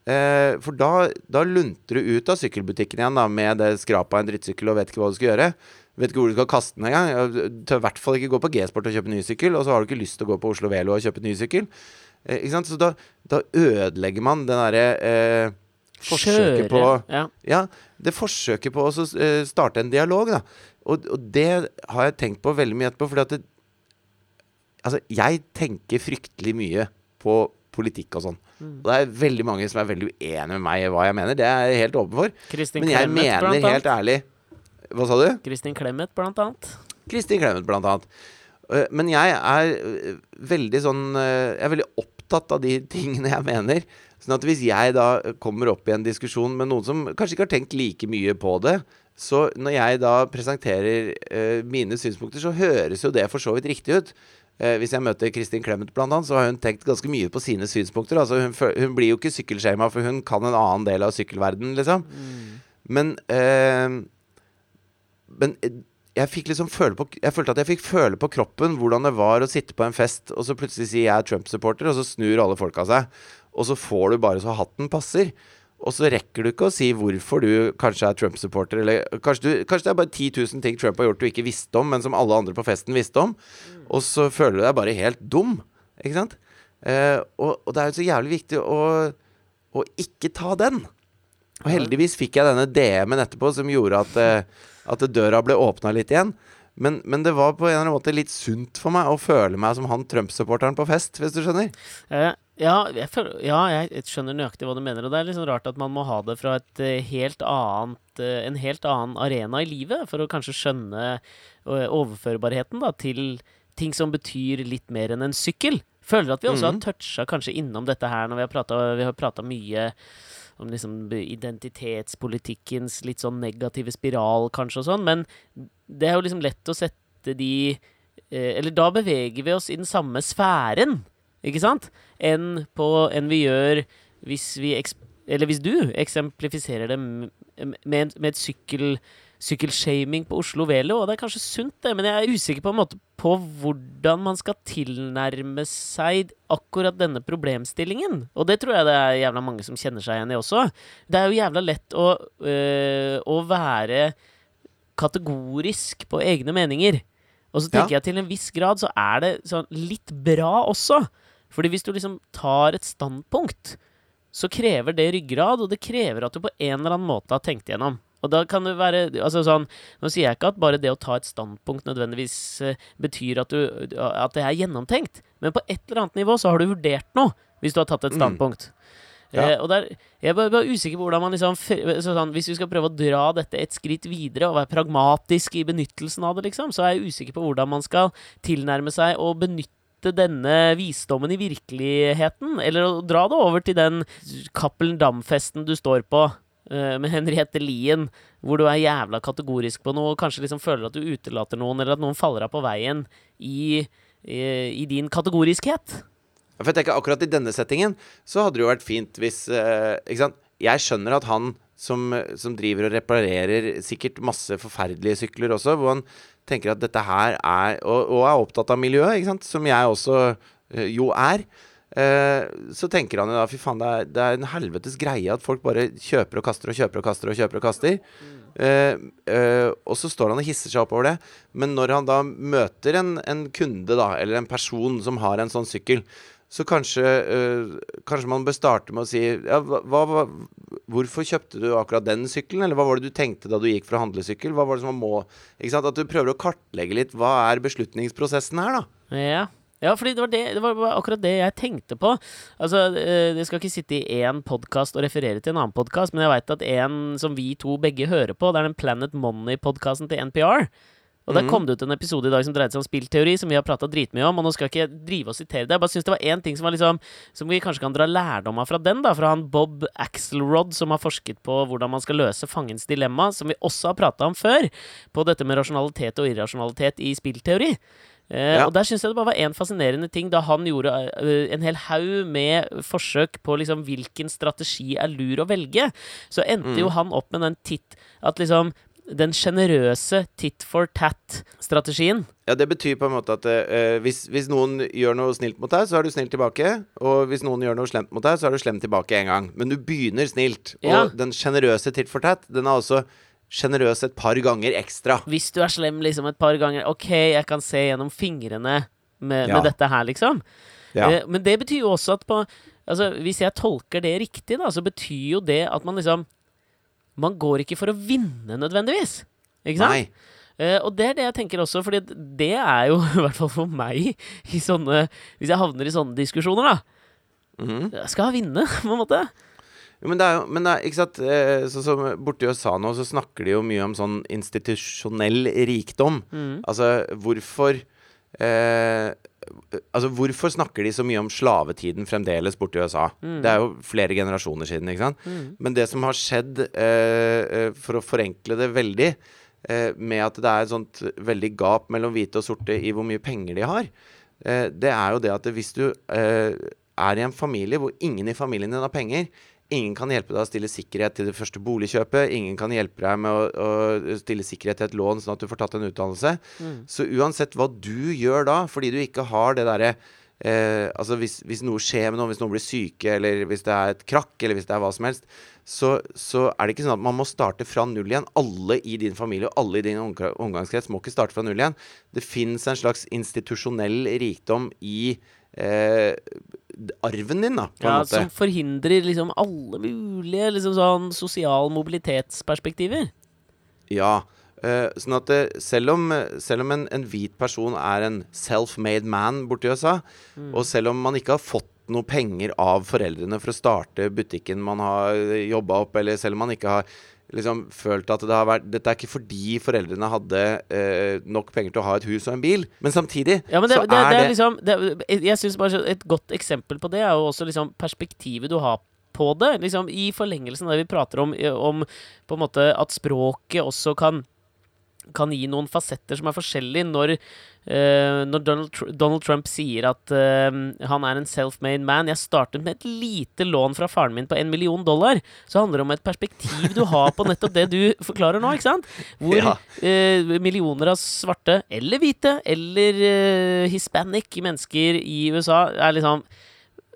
Eh, for da, da lunter du ut av sykkelbutikken igjen da med det skrapet av en drittsykkel og vet ikke hva du skal gjøre. Vet ikke hvor du skal kaste den engang. Tør i hvert fall ikke gå på G-sport og kjøpe ny sykkel, og så har du ikke lyst til å gå på Oslo Velo og kjøpe ny sykkel. Eh, ikke sant? Så da, da ødelegger man den derre eh, forsøket på Ja. Ja, det forsøket på å så, eh, starte en dialog, da. Og, og det har jeg tenkt på veldig mye etterpå, fordi at det, Altså, jeg tenker fryktelig mye på politikk og sånn. Mm. Og det er veldig mange som er veldig uenige med meg i hva jeg mener. Det er jeg helt åpen for. Kristin Men jeg Clemet, mener blant helt annet. ærlig Hva sa du? Kristin Clemet, blant annet. Kristin Clemet, blant annet. Øh, Men jeg er øh, veldig sånn Jeg er veldig opptatt av de tingene jeg mener. Sånn at hvis jeg da kommer opp i en diskusjon med noen som kanskje ikke har tenkt like mye på det, så når jeg da presenterer øh, mine synspunkter, så høres jo det for så vidt riktig ut. Eh, hvis jeg møter Kristin Clemet, blant annet, så har hun tenkt ganske mye på sine synspunkter. Altså hun, hun blir jo ikke sykkelskjema, for hun kan en annen del av sykkelverdenen, liksom. Men eh, Men eh, jeg fikk liksom føle på Jeg følte at jeg fikk føle på kroppen hvordan det var å sitte på en fest, og så plutselig sier jeg er Trump-supporter, og så snur alle folka seg. Og så får du bare så hatten passer. Og så rekker du ikke å si hvorfor du kanskje er Trump-supporter, eller kanskje, du, kanskje det er bare 10 000 ting Trump har gjort du ikke visste om, men som alle andre på festen visste om. Og så føler du deg bare helt dum. Ikke sant? Eh, og, og det er jo så jævlig viktig å, å ikke ta den. Og heldigvis fikk jeg denne DM-en etterpå som gjorde at, eh, at døra ble åpna litt igjen. Men, men det var på en eller annen måte litt sunt for meg å føle meg som han Trump-supporteren på fest, hvis du skjønner. Eh, ja, jeg føler, ja, jeg skjønner nøyaktig hva du mener. Og det er liksom rart at man må ha det fra et eh, helt annet eh, en helt annen arena i livet for å kanskje skjønne overførbarheten da, til ting som betyr litt mer enn en sykkel. Føler at vi også Mhm. har toucha kanskje innom dette her når vi har prata, vi har prata mye om liksom identitetspolitikkens litt sånn negative spiral, kanskje, og sånn. Men det er jo liksom lett å sette de eh, Eller da beveger vi oss i den samme sfæren, ikke sant? Enn, på, vi gjør hvis vi Eller hvis du eksemplifiserer det med, med, med et sykkel sykkelshaming på Oslo Velo, og det er kanskje sunt, det, men jeg er usikker på en måte på hvordan man skal tilnærme seg akkurat denne problemstillingen. Og det tror jeg det er jævla mange som kjenner seg igjen i også. Det er jo jævla lett å, øh, å være kategorisk på egne meninger. Og så tenker jeg til en viss grad så er det sånn litt bra også. Fordi hvis du liksom tar et standpunkt, så krever det ryggrad, og det krever at du på en eller annen måte har tenkt igjennom. Og da kan det være altså sånn, Nå sier jeg ikke at bare det å ta et standpunkt nødvendigvis eh, betyr at, du, at det er gjennomtenkt, men på et eller annet nivå så har du vurdert noe, hvis du har tatt et Mm. standpunkt. Ja. Eh, og der, jeg er bare, bare usikker på hvordan man liksom sånn, Hvis vi skal prøve å dra dette et skritt videre og være pragmatisk i benyttelsen av det, liksom, så er jeg usikker på hvordan man skal tilnærme seg å benytte denne visdommen i virkeligheten, eller å dra det over til den Cappelen Dam-festen du står på med Henriette Lien, hvor du er jævla kategorisk på noe, og kanskje liksom føler at du utelater noen, eller at noen faller av på veien i, i, i din kategoriskhet. For jeg tenker akkurat i denne settingen så hadde det jo vært fint hvis eh, Ikke sant. Jeg skjønner at han som, som driver og reparerer sikkert masse forferdelige sykler også, hvor han tenker at dette her er Og, og er opptatt av miljøet, ikke sant, som jeg også eh, jo er. Eh, så tenker han jo da fy faen, det er, det er en helvetes greie at folk bare kjøper og kaster og kjøper og kaster og kjøper og kaster. Eh, eh, og så står han og hisser seg opp over det. Men når han da møter en, en kunde, da, eller en person som har en sånn sykkel, så kanskje, eh, kanskje man bør starte med å si ja, hva, hva, Hvorfor kjøpte du akkurat den sykkelen? Eller hva var det du tenkte da du gikk for å handle sykkel? Hva var det som var må? At du prøver å kartlegge litt hva er beslutningsprosessen her, da. Ja. Ja, fordi det var, det, det var akkurat det jeg tenkte på. Altså, Det skal ikke sitte i én podkast og referere til en annen podkast, men jeg veit at en som vi to begge hører på, det er den Planet Money-podkasten til NPR. Og der kom det ut en episode i dag som dreide seg om spillteori, som vi har prata dritmye om. Og nå skal jeg ikke drive og sitere det. Jeg bare syns det var én ting som var liksom Som vi kanskje kan dra lærdom av fra den, da. Fra han Bob Axelrod, som har forsket på hvordan man skal løse fangens dilemma, som vi også har prata om før. På dette med rasjonalitet og irrasjonalitet i spillteori. Eh, Ja. Og der syns jeg det bare var én fascinerende ting da han gjorde eh, en hel haug med forsøk på liksom hvilken strategi er lur å velge. Så endte jo han opp med den titt At liksom den sjenerøse tit for tat-strategien. Ja, det betyr på en måte at eh, hvis, hvis noen gjør noe snilt mot deg, så er du snill tilbake. Og hvis noen gjør noe slemt mot deg, så er du slem tilbake en gang. Men du begynner snilt. Ja. Og den sjenerøse tit for tat, den er også sjenerøs et par ganger ekstra. Hvis du er slem liksom et par ganger OK, jeg kan se gjennom fingrene med, Ja. med dette her, liksom. Ja. Eh, men det betyr jo også at på Altså, hvis jeg tolker det riktig, da, så betyr jo det at man liksom Man går ikke for å vinne nødvendigvis. Ikke sant? Nei. Uh, og det er det jeg tenker også, Fordi det er jo, i hvert fall for meg, i sånne Hvis jeg havner i sånne diskusjoner, da. Mhm. Jeg skal vinne, på en måte. Men det er jo men det er, ikke sant eh, Sånn som borti USA nå, så snakker de jo mye om sånn institusjonell rikdom. Mm. Altså, hvorfor eh, Altså, hvorfor snakker de så mye om slavetiden fremdeles borti USA? Det er jo flere generasjoner siden, ikke sant? Men det som har skjedd, eh, eh, for å forenkle det veldig, eh, med at det er et sånt veldig gap mellom hvite og sorte i hvor mye penger de har, det er jo det at hvis du er i en familie hvor ingen i familien din har penger, Ingen kan hjelpe deg å stille sikkerhet til det første boligkjøpet. Ingen kan hjelpe deg med å, å stille sikkerhet til et lån, sånn at du får tatt en utdannelse. Så uansett hva du gjør da, fordi du ikke har det derre eh, Altså hvis, hvis noe skjer med noen, hvis noen blir syke, eller hvis det er et krakk, eller hvis det er hva som helst, så, så er det ikke sånn at man må starte fra null igjen. Alle i din familie og alle i din omgangskrets må ikke starte fra null igjen. Det fins en slags institusjonell rikdom i eh, arven din, da, Ja, måte. som forhindrer liksom alle mulige liksom sånn sosial mobilitetsperspektiver. Ja. Uh, sånn at det, selv om, selv om en, en hvit person er en self-made man borti USA, og selv om man ikke har fått noe penger av foreldrene for å starte butikken man har jobba opp, eller selv om man ikke har liksom følt at det har vært Dette er ikke fordi foreldrene hadde eh, nok penger til å ha et hus og en bil, men samtidig Ja, men det, så det, er det er liksom det, Jeg synes bare Et godt eksempel på det er jo også liksom perspektivet du har på det. Liksom I forlengelsen av det vi prater om, om på en måte at språket også kan kan gi noen fasetter som er forskjellige når, uh, når Donald, Tr Donald Trump sier at uh, han er en self-made man. Jeg startet med et lite lån fra faren min på en million dollar. Så handler det om et perspektiv du har på nettopp det du forklarer nå. ikke sant? Hvor Ja. uh, millioner av svarte, eller hvite, eller hispanic mennesker i USA er liksom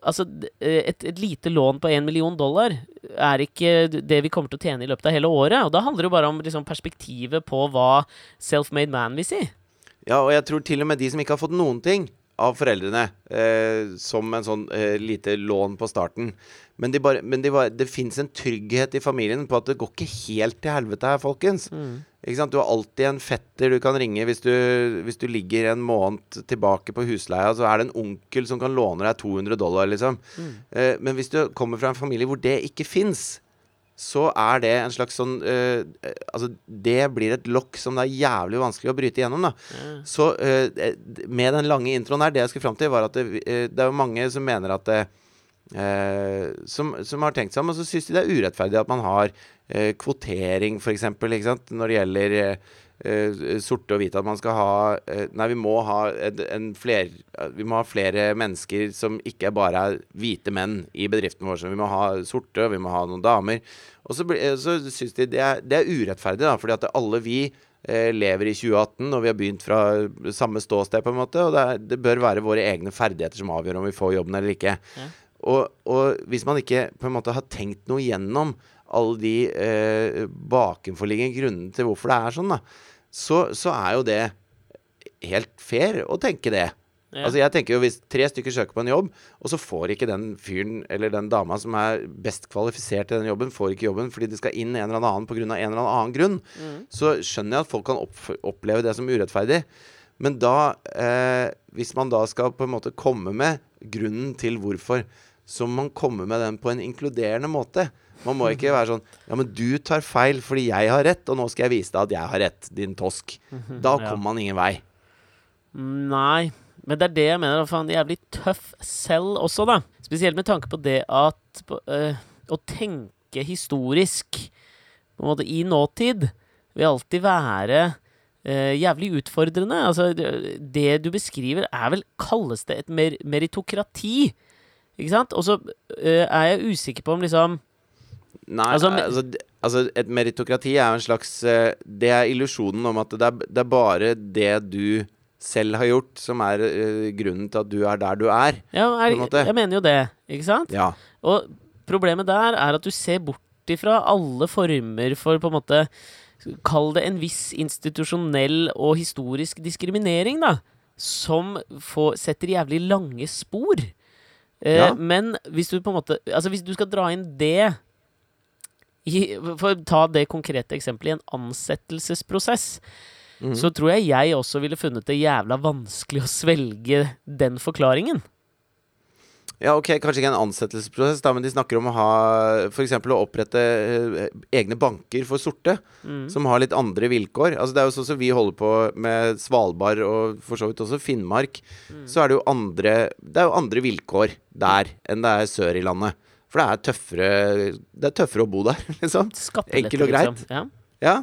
Altså, eh, et, et lite lån på én million dollar er ikke det vi kommer til å tjene i løpet av hele året. Og da handler det jo bare om liksom, perspektivet på hva self-made man vil si. Ja, og jeg tror til og med de som ikke har fått noen ting av foreldrene, eh, som en sånn eh, lite lån på starten Men, de bare, men de bare, det fins en trygghet i familien på at det går ikke helt til helvete her, folkens. Sant? Du har alltid en fetter du kan ringe hvis du, hvis du ligger en måned tilbake på husleia. Så er det en onkel som kan låne deg 200 dollar, liksom. Eh, men hvis du kommer fra en familie hvor det ikke fins, så er det en slags sånn eh, eh, Altså, det blir et lokk som det er jævlig vanskelig å bryte igjennom, da. Så eh, med den lange introen her, det jeg skulle fram til, var at det, eh, det er jo mange som mener at eh, som, som har tenkt seg om, og så syns de det er urettferdig at man har eh, kvotering, f.eks., når det gjelder eh, eh, sorte og hvite. At man skal ha eh, Nei, vi må ha en, en fler, Vi må ha flere mennesker som ikke bare er hvite menn i bedriften vår. Så vi må ha sorte, vi må ha noen damer. Og så, så syns de det er, det er urettferdig, da, fordi at alle vi eh, lever i 2018, og vi har begynt fra samme ståsted, på en måte. Og det, er, det bør være våre egne ferdigheter som avgjør om vi får jobben eller ikke. Ja. Og, og hvis man ikke på en måte har tenkt noe gjennom alle de eh, bakenforliggende grunnene til hvorfor det er sånn, da, så, så er jo det helt fair å tenke det. Ja. Altså jeg tenker jo Hvis tre stykker søker på en jobb, og så får ikke den fyren eller den dama som er best kvalifisert til den jobben, får ikke jobben fordi det skal inn en eller annen pga. en eller annen grunn, så skjønner jeg at folk kan opp, oppleve det som urettferdig. Men da, eh, hvis man da skal på en måte komme med grunnen til hvorfor, så må man komme med den på en inkluderende måte. Man må ikke være sånn Ja, men du tar feil fordi jeg har rett, og nå skal jeg vise deg at jeg har rett, din tosk. Da Ja. kommer man ingen vei. Nei. Men det er det jeg mener. Faen, jævlig tøff selv også, da. Spesielt med tanke på det at øh, Å tenke historisk på en måte i nåtid vil alltid være øh, jævlig utfordrende. Altså, det, det du beskriver, er vel Kalles det et mer meritokrati? Ikke sant? Og så øh, er jeg usikker på om liksom Nei, Altså, altså, altså, et meritokrati er jo en slags eh, Det er illusjonen om at det er, det er bare det du selv har gjort, som er uh, grunnen til at du er der du er. ja, er. Jeg mener jo det, ikke sant? Ja. Og problemet der er at du ser bort ifra alle former for på en måte Kall det en viss institusjonell og historisk diskriminering, da. Som får, setter jævlig lange spor. Eh, Ja. Men hvis du på en måte Altså hvis du skal dra inn det i, For å ta det konkrete eksempelet i en ansettelsesprosess, Mhm. så tror jeg jeg også ville funnet det jævla vanskelig å svelge den forklaringen. Ja, ok, kanskje ikke en ansettelsesprosess, da, men de snakker om å ha f.eks. å opprette eh, egne banker for sorte, Mm. som har litt andre vilkår. Altså Det er jo sånn som vi holder på med Svalbard og for så vidt også Finnmark. Mm. Så er det jo andre Det er jo andre vilkår der enn det er sør i landet. For det er tøffere Det er tøffere å bo der, liksom. Enkelt og greit. Liksom. Ja. Ja,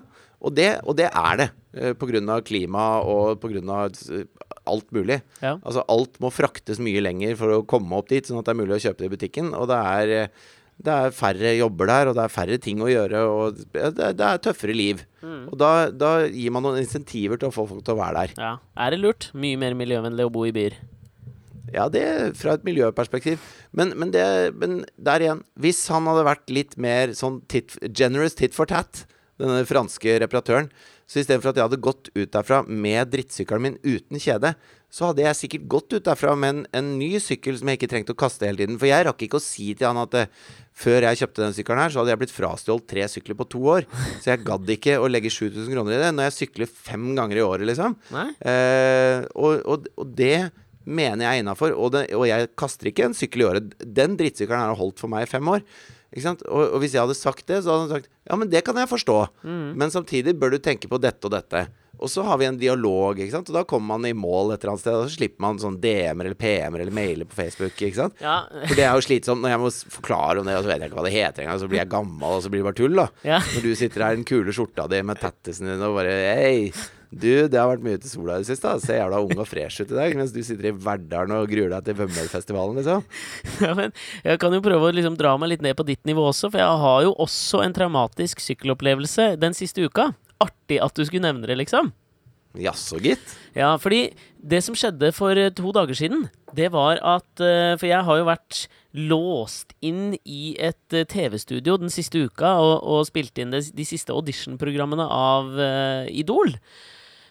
og det, og det er det. Eh, av klima og eh, alt mulig. Ja. Altså alt må fraktes mye lenger for å komme opp dit, sånn at det er mulig å kjøpe det i butikken. Og det er, eh, det er færre jobber der, og det er færre ting å gjøre, og det, det er tøffere liv. Mm. Og da, da gir man noen insentiver til å få folk til å være der. Ja, Er det lurt? Mye mer miljøvennlig å bo i byer. Ja, det fra et miljøperspektiv. Men, men, det, men der igjen, hvis han hadde vært litt mer sånn tit, generous tit for tat, denne franske reparatøren, så istedenfor at jeg hadde gått ut derfra med drittsykkelen min uten kjede, så hadde jeg sikkert gått ut derfra med en, en ny sykkel som jeg ikke trengte å kaste hele tiden. For jeg rakk ikke å si til han at eh, før jeg kjøpte den sykkelen her, så hadde jeg blitt frastjålet tre sykler på to år. Så jeg gadd ikke å legge 7000 kroner i det når jeg sykler fem ganger i året, liksom. Eh, og, og, og det mener jeg er innafor. Og, og jeg kaster ikke en sykkel i året. Den drittsykkelen her har holdt for meg i fem år. Og, og hvis jeg hadde sagt det, så hadde han sagt ja, men det kan jeg forstå. Men samtidig bør du tenke på dette og dette. Og så har vi en dialog, ikke sant? og da kommer man i mål et eller annet sted. Og så slipper man sånn DM-er eller PM-er eller mailer på Facebook. Ikke sant? Ja. For det er jo slitsomt når jeg må forklare om det, og så vet jeg ikke hva det heter engang. Så blir jeg gammel, og så blir det bare tull, da. ja. Når du sitter her i den kule skjorta di med tattisen din og bare Hei, du, det har vært mye til sola i det siste. da. Ser jævla ung og fresh ut i dag. Mens du sitter i Verdalen og gruer deg til Vømmølfestivalen, liksom. ja, men jeg kan jo prøve å liksom dra meg litt ned på ditt nivå også, for jeg har jo også en traumatisk sykkelopplevelse den siste uka. Artig at du skulle nevne det, liksom. Jaså, gitt. Ja, fordi det som skjedde for eh, to dager siden, det var at eh, For jeg har jo vært låst inn i et eh, TV-studio den siste uka og, og spilt inn de, de siste audition-programmene av uh, Idol.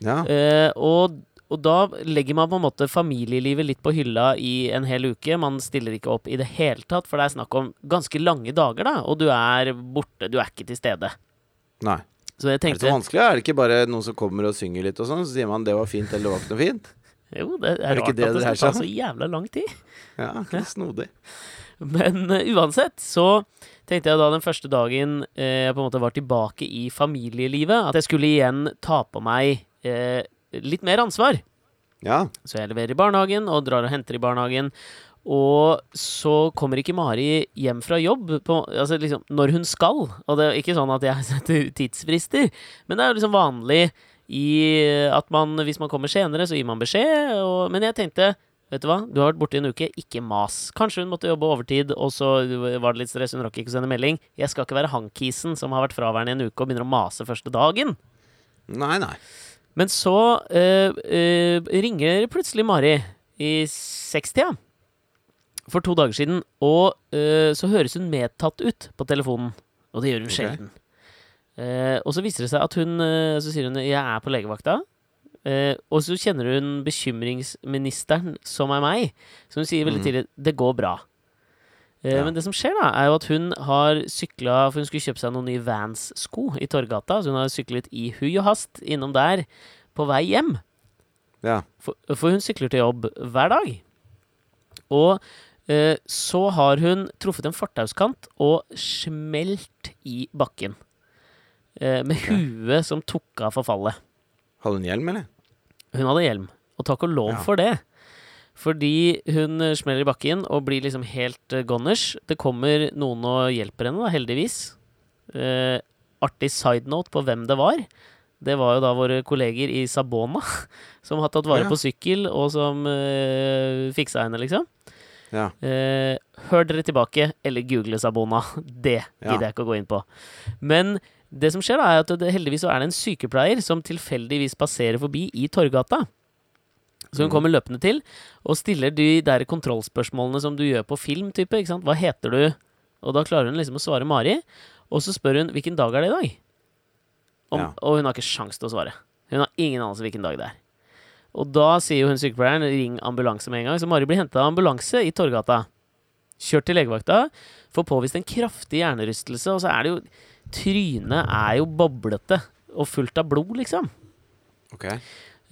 Ja. Uh, og, og da legger man på en måte familielivet litt på hylla i en hel uke. Man stiller ikke opp i det hele tatt, for det er snakk om ganske lange dager, da. Og du er borte, du er ikke til stede. Nei. Så jeg Er det så vanskelig? Er det ikke bare noen som kommer og synger litt og sånn, så sier man det var fint eller det var ikke noe fint? Jo, det er, Er det rart det at det skal ta så jævla lang tid. Ja, snodig. Men uh, uansett så tenkte jeg da den første dagen uh, jeg på en måte var tilbake i familielivet, at jeg skulle igjen ta på meg uh, litt mer ansvar. Ja. Så jeg leverer i barnehagen og drar og henter i barnehagen. Og så kommer ikke Mari hjem fra jobb på, altså liksom, når hun skal. Og det er ikke sånn at jeg setter tidsfrister, men det er jo liksom vanlig i at man, hvis man kommer senere, så gir man beskjed. Og, men jeg tenkte Vet du hva, du har vært borte i en uke, ikke mas. Kanskje hun måtte jobbe overtid, og så var det litt stress, hun rakk ikke å sende melding. Jeg skal ikke være hankisen som har vært fraværende i en uke og begynner å mase første dagen. Nei, nei. Men så øh, øh, ringer plutselig Mari i sekstida for to dager siden, og uh, så høres hun medtatt ut på telefonen. Og det gjør hun Ok. sjelden. Uh, og så viser det seg at hun uh, Så sier hun 'jeg er på legevakta'. Og så kjenner hun bekymringsministeren, som er meg. Så hun sier veldig mm. tidlig 'det går bra'. Ja. Men det som skjer, da, er jo at hun har sykla For hun skulle kjøpe seg noen nye Vans-sko i Torgata. Så hun har syklet i hui og hast innom der på vei hjem. Ja. For, for hun sykler til jobb hver dag. Og så har hun truffet en fortauskant og smelt i bakken. Eh, med huet som tok av for fallet. Hadde hun hjelm, eller? Hun hadde hjelm, og takk og lov Ja. for det. Fordi hun eh, smeller i bakken og blir liksom helt uh, goners. Det kommer noen og hjelper henne, da, heldigvis. Eh, artig side note på hvem det var. Det var jo da våre kolleger i Sabona, som har tatt vare Ja. på sykkel, og som eh, fiksa henne, liksom. Ja. Eh, hør dere tilbake, eller google Sabona. Det gidder jeg ikke å gå inn på. Men det som skjer, da, er at det, heldigvis er det en sykepleier som tilfeldigvis passerer forbi i Torgata. Så hun Mhm. kommer løpende til og stiller de der kontrollspørsmålene som du gjør på film. type, ikke sant? Hva heter du? Og da klarer hun liksom å svare Mari. Og så spør hun hvilken dag er det i dag? Om, Ja. Og hun har ikke sjans til å svare. Hun har ingen anelse hvilken dag det er. Og da sier jo hun sykepleieren 'ring ambulanse med en gang', så Mari blir henta av ambulanse i Torgata. Kjørt til legevakta, får påvist en kraftig hjernerystelse, og så er det jo Trynet er jo boblete og fullt av blod, liksom. Ok.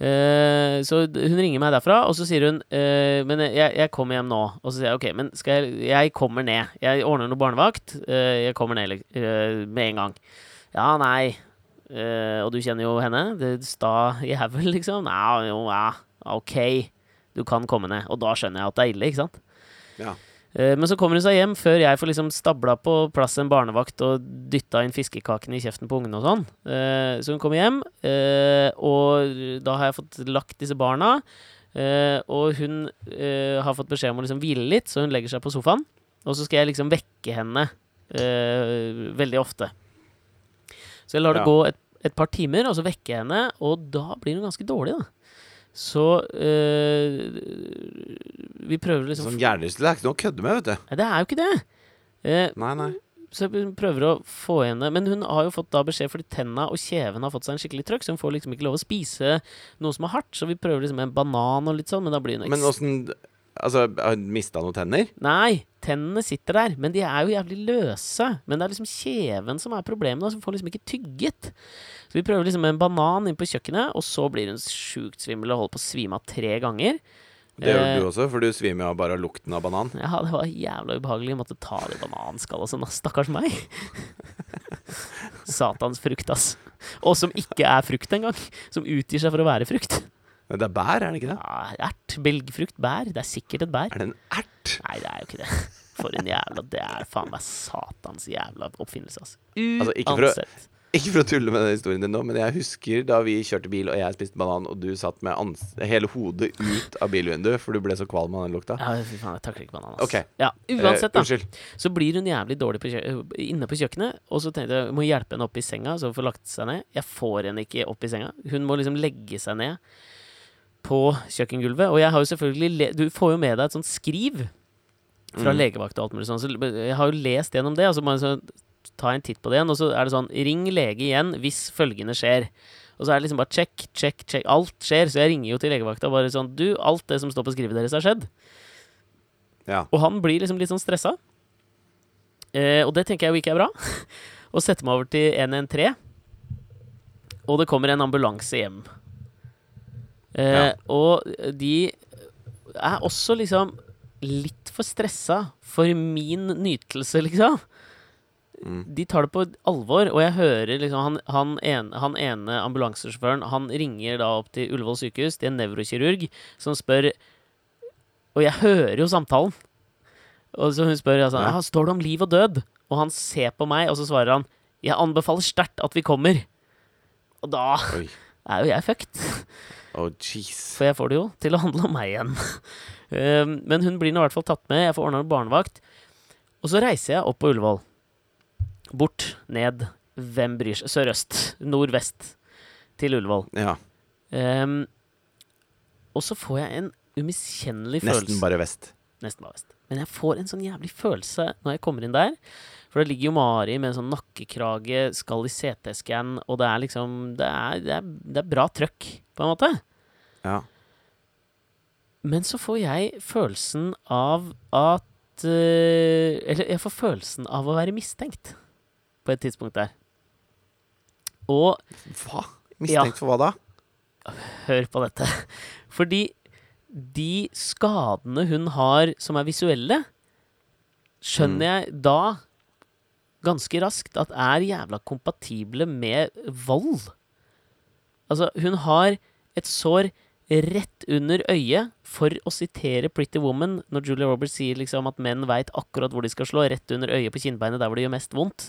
Uh, så hun ringer meg derfra, og så sier hun uh, Men jeg, jeg kommer hjem nå. Og så sier jeg OK, men skal jeg Jeg kommer ned. Jeg ordner noe barnevakt. Uh, jeg kommer ned med en gang. Ja, nei. Eh, og du kjenner jo henne. Det sta jævel, liksom. Nei, jo, ja. OK. Du kan komme ned. Og da skjønner jeg at det er ille, ikke sant? Ja. Eh, Men så kommer hun seg hjem før jeg får liksom stabla på plass en barnevakt og dytta inn fiskekakene i kjeften på ungene og sånn. Eh, Så hun kommer hjem, og da har jeg fått lagt disse barna. Og hun har fått beskjed om å liksom hvile litt, så hun legger seg på sofaen. Og så skal jeg liksom vekke henne veldig ofte. Så jeg lar det Ja. gå et, et par timer, og så vekker jeg henne, og da blir hun ganske dårlig, da. Så eh, Vi prøver liksom Sånn hjernerystelse er ikke noe å kødde med, vet du. Nei, det er jo ikke det. Eh, Nei, nei. så vi prøver å få henne Men hun har jo fått da beskjed fordi tenna og kjeven har fått seg en skikkelig trøkk, så hun får liksom ikke lov å spise noe som er hardt. Så vi prøver liksom en banan og litt sånn, men da blir hun Men eks- åssen Altså, har hun mista noen tenner? Nei, tennene sitter der, men de er jo jævlig løse. Men det er liksom kjeven som er problemet, som får liksom ikke tygget. Så vi prøver liksom med en banan inn på kjøkkenet, og så blir hun sjukt svimmel og holder på å svime av tre ganger. Det gjør Eh, du også, for du svimer av bare lukten av banan. Ja, det var jævla ubehagelig. Jeg måtte ta det bananskallet og sånn. Stakkars meg. Satans frukt, ass. Og som ikke er frukt engang. Som utgir seg for å være frukt. Det er bær, er det ikke det? Ja, ert, belgfrukt, bær. Det er sikkert et bær. Er det en ert? Nei, det er jo ikke det. For en jævla Det er faen meg satans jævla oppfinnelse. Altså, ikke for å- Uansett. Ikke for å tulle med den historien din nå, men jeg husker da vi kjørte bil og jeg spiste banan, og du satt med hele hodet ut av bilvinduet, for du ble så kvalm av den lukta. Ja, fy faen, jeg takler ikke banan, Altså. Okay. Ja, uansett, Eh, da. Uh, Så blir hun jævlig dårlig på inne på kjøkkenet. Og så tenkte jeg jeg må hjelpe henne opp i senga, så hun får lagt seg ned. Jeg får henne ikke opp i senga. Hun må liksom legge seg ned på kjøkkengulvet. Og jeg har jo selvfølgelig Du får jo med deg et sånt skriv fra Mm. legevakt og alt mulig sånn. Så jeg har jo lest gjennom det, og så må jeg så ta en titt på det igjen. Og så er det sånn Ring lege igjen hvis følgende skjer. Og så er det liksom bare check, check, check. Alt skjer. Så jeg ringer jo til legevakta og bare sånn Du, alt det som står på skrivet deres, har skjedd. Ja. Og han blir liksom litt sånn stressa. Eh, og det tenker jeg jo ikke er bra. og setter meg over til 113. Og det kommer en ambulanse hjem. Eh, Ja. Og de er også liksom litt for stressa for min nytelse, liksom. Mm. De tar det på alvor, og jeg hører liksom han, han, ene, han ene ambulansesjåføren Han ringer da opp til Ullevål sykehus, til en nevrokirurg, som spør Og jeg hører jo samtalen. Og så hun spør altså, ja. står det om liv og død. Og han ser på meg, og så svarer han jeg anbefaler sterkt at vi kommer. Og da Oi. Er jo jeg fucked. Oh, jeez. For jeg får det jo til å handle om meg igjen. Um, Men hun blir nå i hvert fall tatt med. Jeg får ordna barnevakt. Og så reiser jeg opp på Ullevål. Bort, ned, hvem bryr seg? Sørøst, nordvest til Ullevål. Ja. Um, og så får jeg en umiskjennelig følelse Nesten bare vest. Nesten bare vest. Men jeg får en sånn jævlig følelse når jeg kommer inn der. For da ligger jo Mari med en sånn nakkekrage, skal i CT-scan, og det er liksom det er, det, er, det er bra trøkk, på en måte. Ja. Men så får jeg følelsen av at eh, Eller jeg får følelsen av å være mistenkt på et tidspunkt der. Og Hva? Mistenkt for hva da? hør på dette. Fordi de skadene hun har som er visuelle, skjønner jeg da ganske raskt at er jævla kompatible med vold. Altså, hun har et sår rett under øyet, for å sitere Pretty Woman, når Julia Roberts sier liksom at menn veit akkurat hvor de skal slå, rett under øyet på kinnbeinet, der hvor det gjør mest vondt.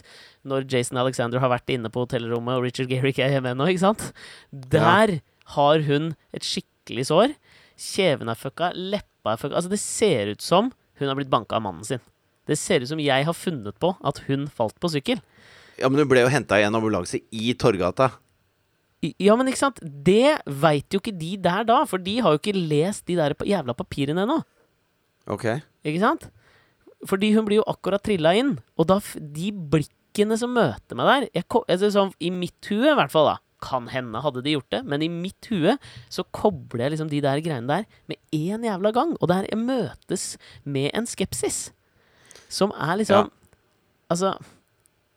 Når Jason Alexander har vært inne på hotellrommet, og Richard Gerrick er hjemme ennå, ikke sant? Der har hun et skikkelig sår. Kjeven er fucka, leppa er fucka. Altså, det ser ut som hun har blitt banka av mannen sin. Det ser ut som jeg har funnet på at hun falt på sykkel. Ja, men hun ble jo henta i en ambulanse i Torgata. Ja, men ikke sant? Det veit jo ikke de der da, for de har jo ikke lest de der jævla papirene ennå. Ok. Ikke sant? Fordi hun blir jo akkurat trilla inn, og da de blikkene som møter meg der jeg, ko- altså, sånn, I mitt hue, i hvert fall, da. Kan hende hadde de gjort det, men i mitt hue så kobler jeg liksom de der greiene der med én jævla gang. Og der jeg møtes med en skepsis. Som er liksom Altså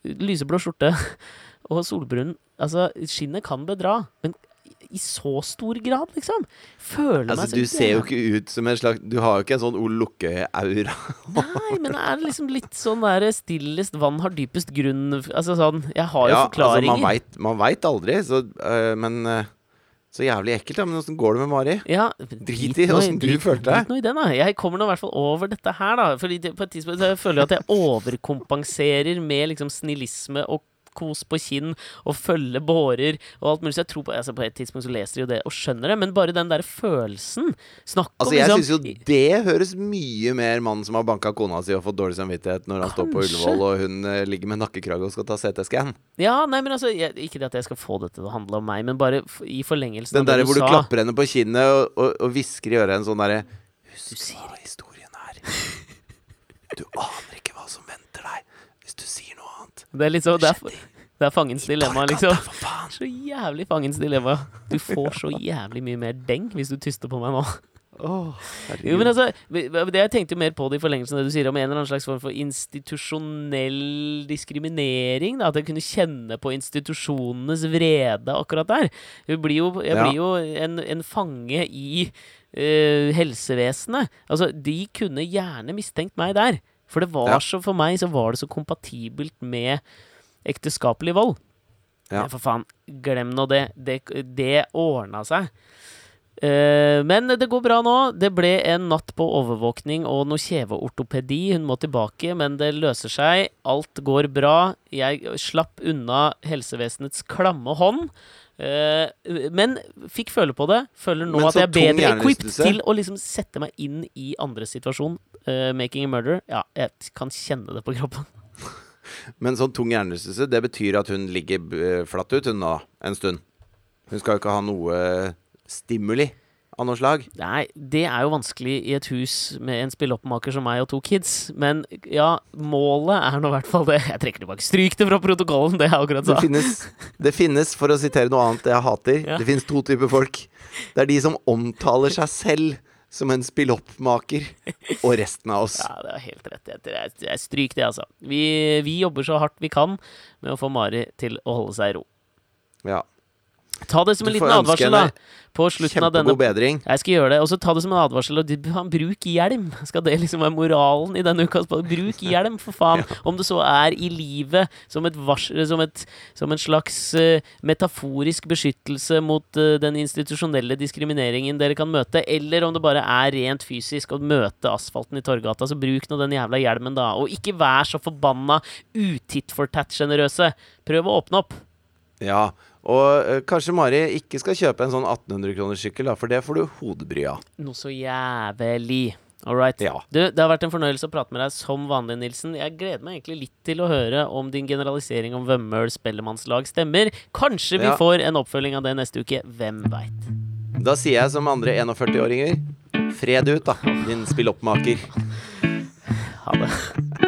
Lyseblå skjorte og solbrun Altså, skinnet kan bedra, men i så stor grad, liksom. Føler meg Altså, så du ser jo ikke ut som en slags Du har jo ikke en sånn Ole Lukke-aura. Nei, men er det liksom litt sånn der stillest vann har dypest grunn Altså sånn Jeg har jo Ja, altså, man veit vet aldri, så, uh, men øh, Så jævlig ekkelt, ja. Men åssen går det med Mari? ja, Drit i åssen du følte deg. Drit nå i den, da. Jeg kommer nå i hvert fall over dette her, da. Fordi det, på et tidspunkt så jeg føler jeg at jeg overkompenserer med liksom snillisme og kos på kinn og følge bårer og alt mulig. Så jeg tror på altså På et tidspunkt så leser de jo det og skjønner det, men bare den der følelsen Snakk om Altså, jeg liksom syns jo det høres mye mer mann som har banka kona si og fått dårlig samvittighet når han står på Ullevål og hun øh, ligger med nakkekrage og skal ta CT-scan. Ja, nei, men altså jeg, Ikke det at jeg skal få dette til å handle om meg, men bare i forlengelsen Den av det der hvor du sa. klapper henne på kinnet og, og, og hvisker i øret en sånn derre Husk hva historien er. Du aner ikke hva som venter deg hvis du sier noe annet. Det er liksom så, det er, fangens dilemma, liksom. Så jævlig fangens dilemma. Du får så jævlig mye mer deng hvis du tyster på meg nå. Oh, Jo, men altså, det Jeg tenkte mer på det i forlengelsen av det du sier om en eller annen slags form for institusjonell diskriminering. Da, at jeg kunne kjenne på institusjonenes vrede akkurat der. Jeg blir jo, jeg Ja. blir jo en, en fange i uh, helsevesenet. Altså, de kunne gjerne mistenkt meg der. For det var Ja. så, for meg så var det så kompatibelt med ekteskapelig vold. Ja. Men for faen, glem nå det. Det, det ordna seg. Uh, men det går bra nå. Det ble en natt på overvåkning og noe kjeveortopedi. Hun må tilbake, men det løser seg. Alt går bra. Jeg slapp unna helsevesenets klamme hånd. Uh, men fikk føle på det. Føler nå at jeg er bedre equipped til å liksom sette meg inn i andres situasjon. Eh, making a murder. Ja, jeg kan kjenne det på kroppen. Men sånn tung hjernerystelse, det betyr at hun ligger øh, flatt ut hun nå, en stund. Hun skal jo ikke ha noe stimuli av noe slag. Nei, det er jo vanskelig i et hus med en spilleoppmaker som meg og to kids. Men ja, målet er nå i hvert fall det. Jeg trekker tilbake. Stryk det fra protokollen, det jeg akkurat Det finnes, det finnes, for å sitere noe annet jeg hater, Ja. det finnes to typer folk. Det er de som omtaler seg selv som en spilloppmaker, og resten av oss. Ja, det er helt rett. Jeg, jeg, Stryk det, altså. Vi, vi jobber så hardt vi kan med å få Mari til å holde seg i ro. Ja. Ta det som en liten advarsel, da. På slutten av denne bedring. Jeg skal gjøre det. Og så ta det som en advarsel. Og han, bruk hjelm! Skal det liksom være moralen i denne uka? Bruk hjelm, for faen! Om det så er i livet som, et vars, som, et, som en slags uh, metaforisk beskyttelse mot uh, den institusjonelle diskrimineringen dere kan møte, eller om det bare er rent fysisk å møte asfalten i Torgata, så bruk nå den jævla hjelmen, da. Og ikke vær så forbanna utitt for tatt sjenerøse. Prøv å åpne opp. Ja. Og øh, kanskje Mari ikke skal kjøpe en sånn 1800 kroners sykkel, for det får du hodebry av. Noe så jævlig. All right. Ja. Du, det har vært en fornøyelse å prate med deg som vanlig, Nilsen. Jeg gleder meg egentlig litt til å høre om din generalisering om Vømmøl spellemannslag stemmer. Kanskje vi Ja. får en oppfølging av det neste uke. Hvem veit? Da sier jeg som andre 41-åringer fred ut, da, din spilloppmaker. Ha det.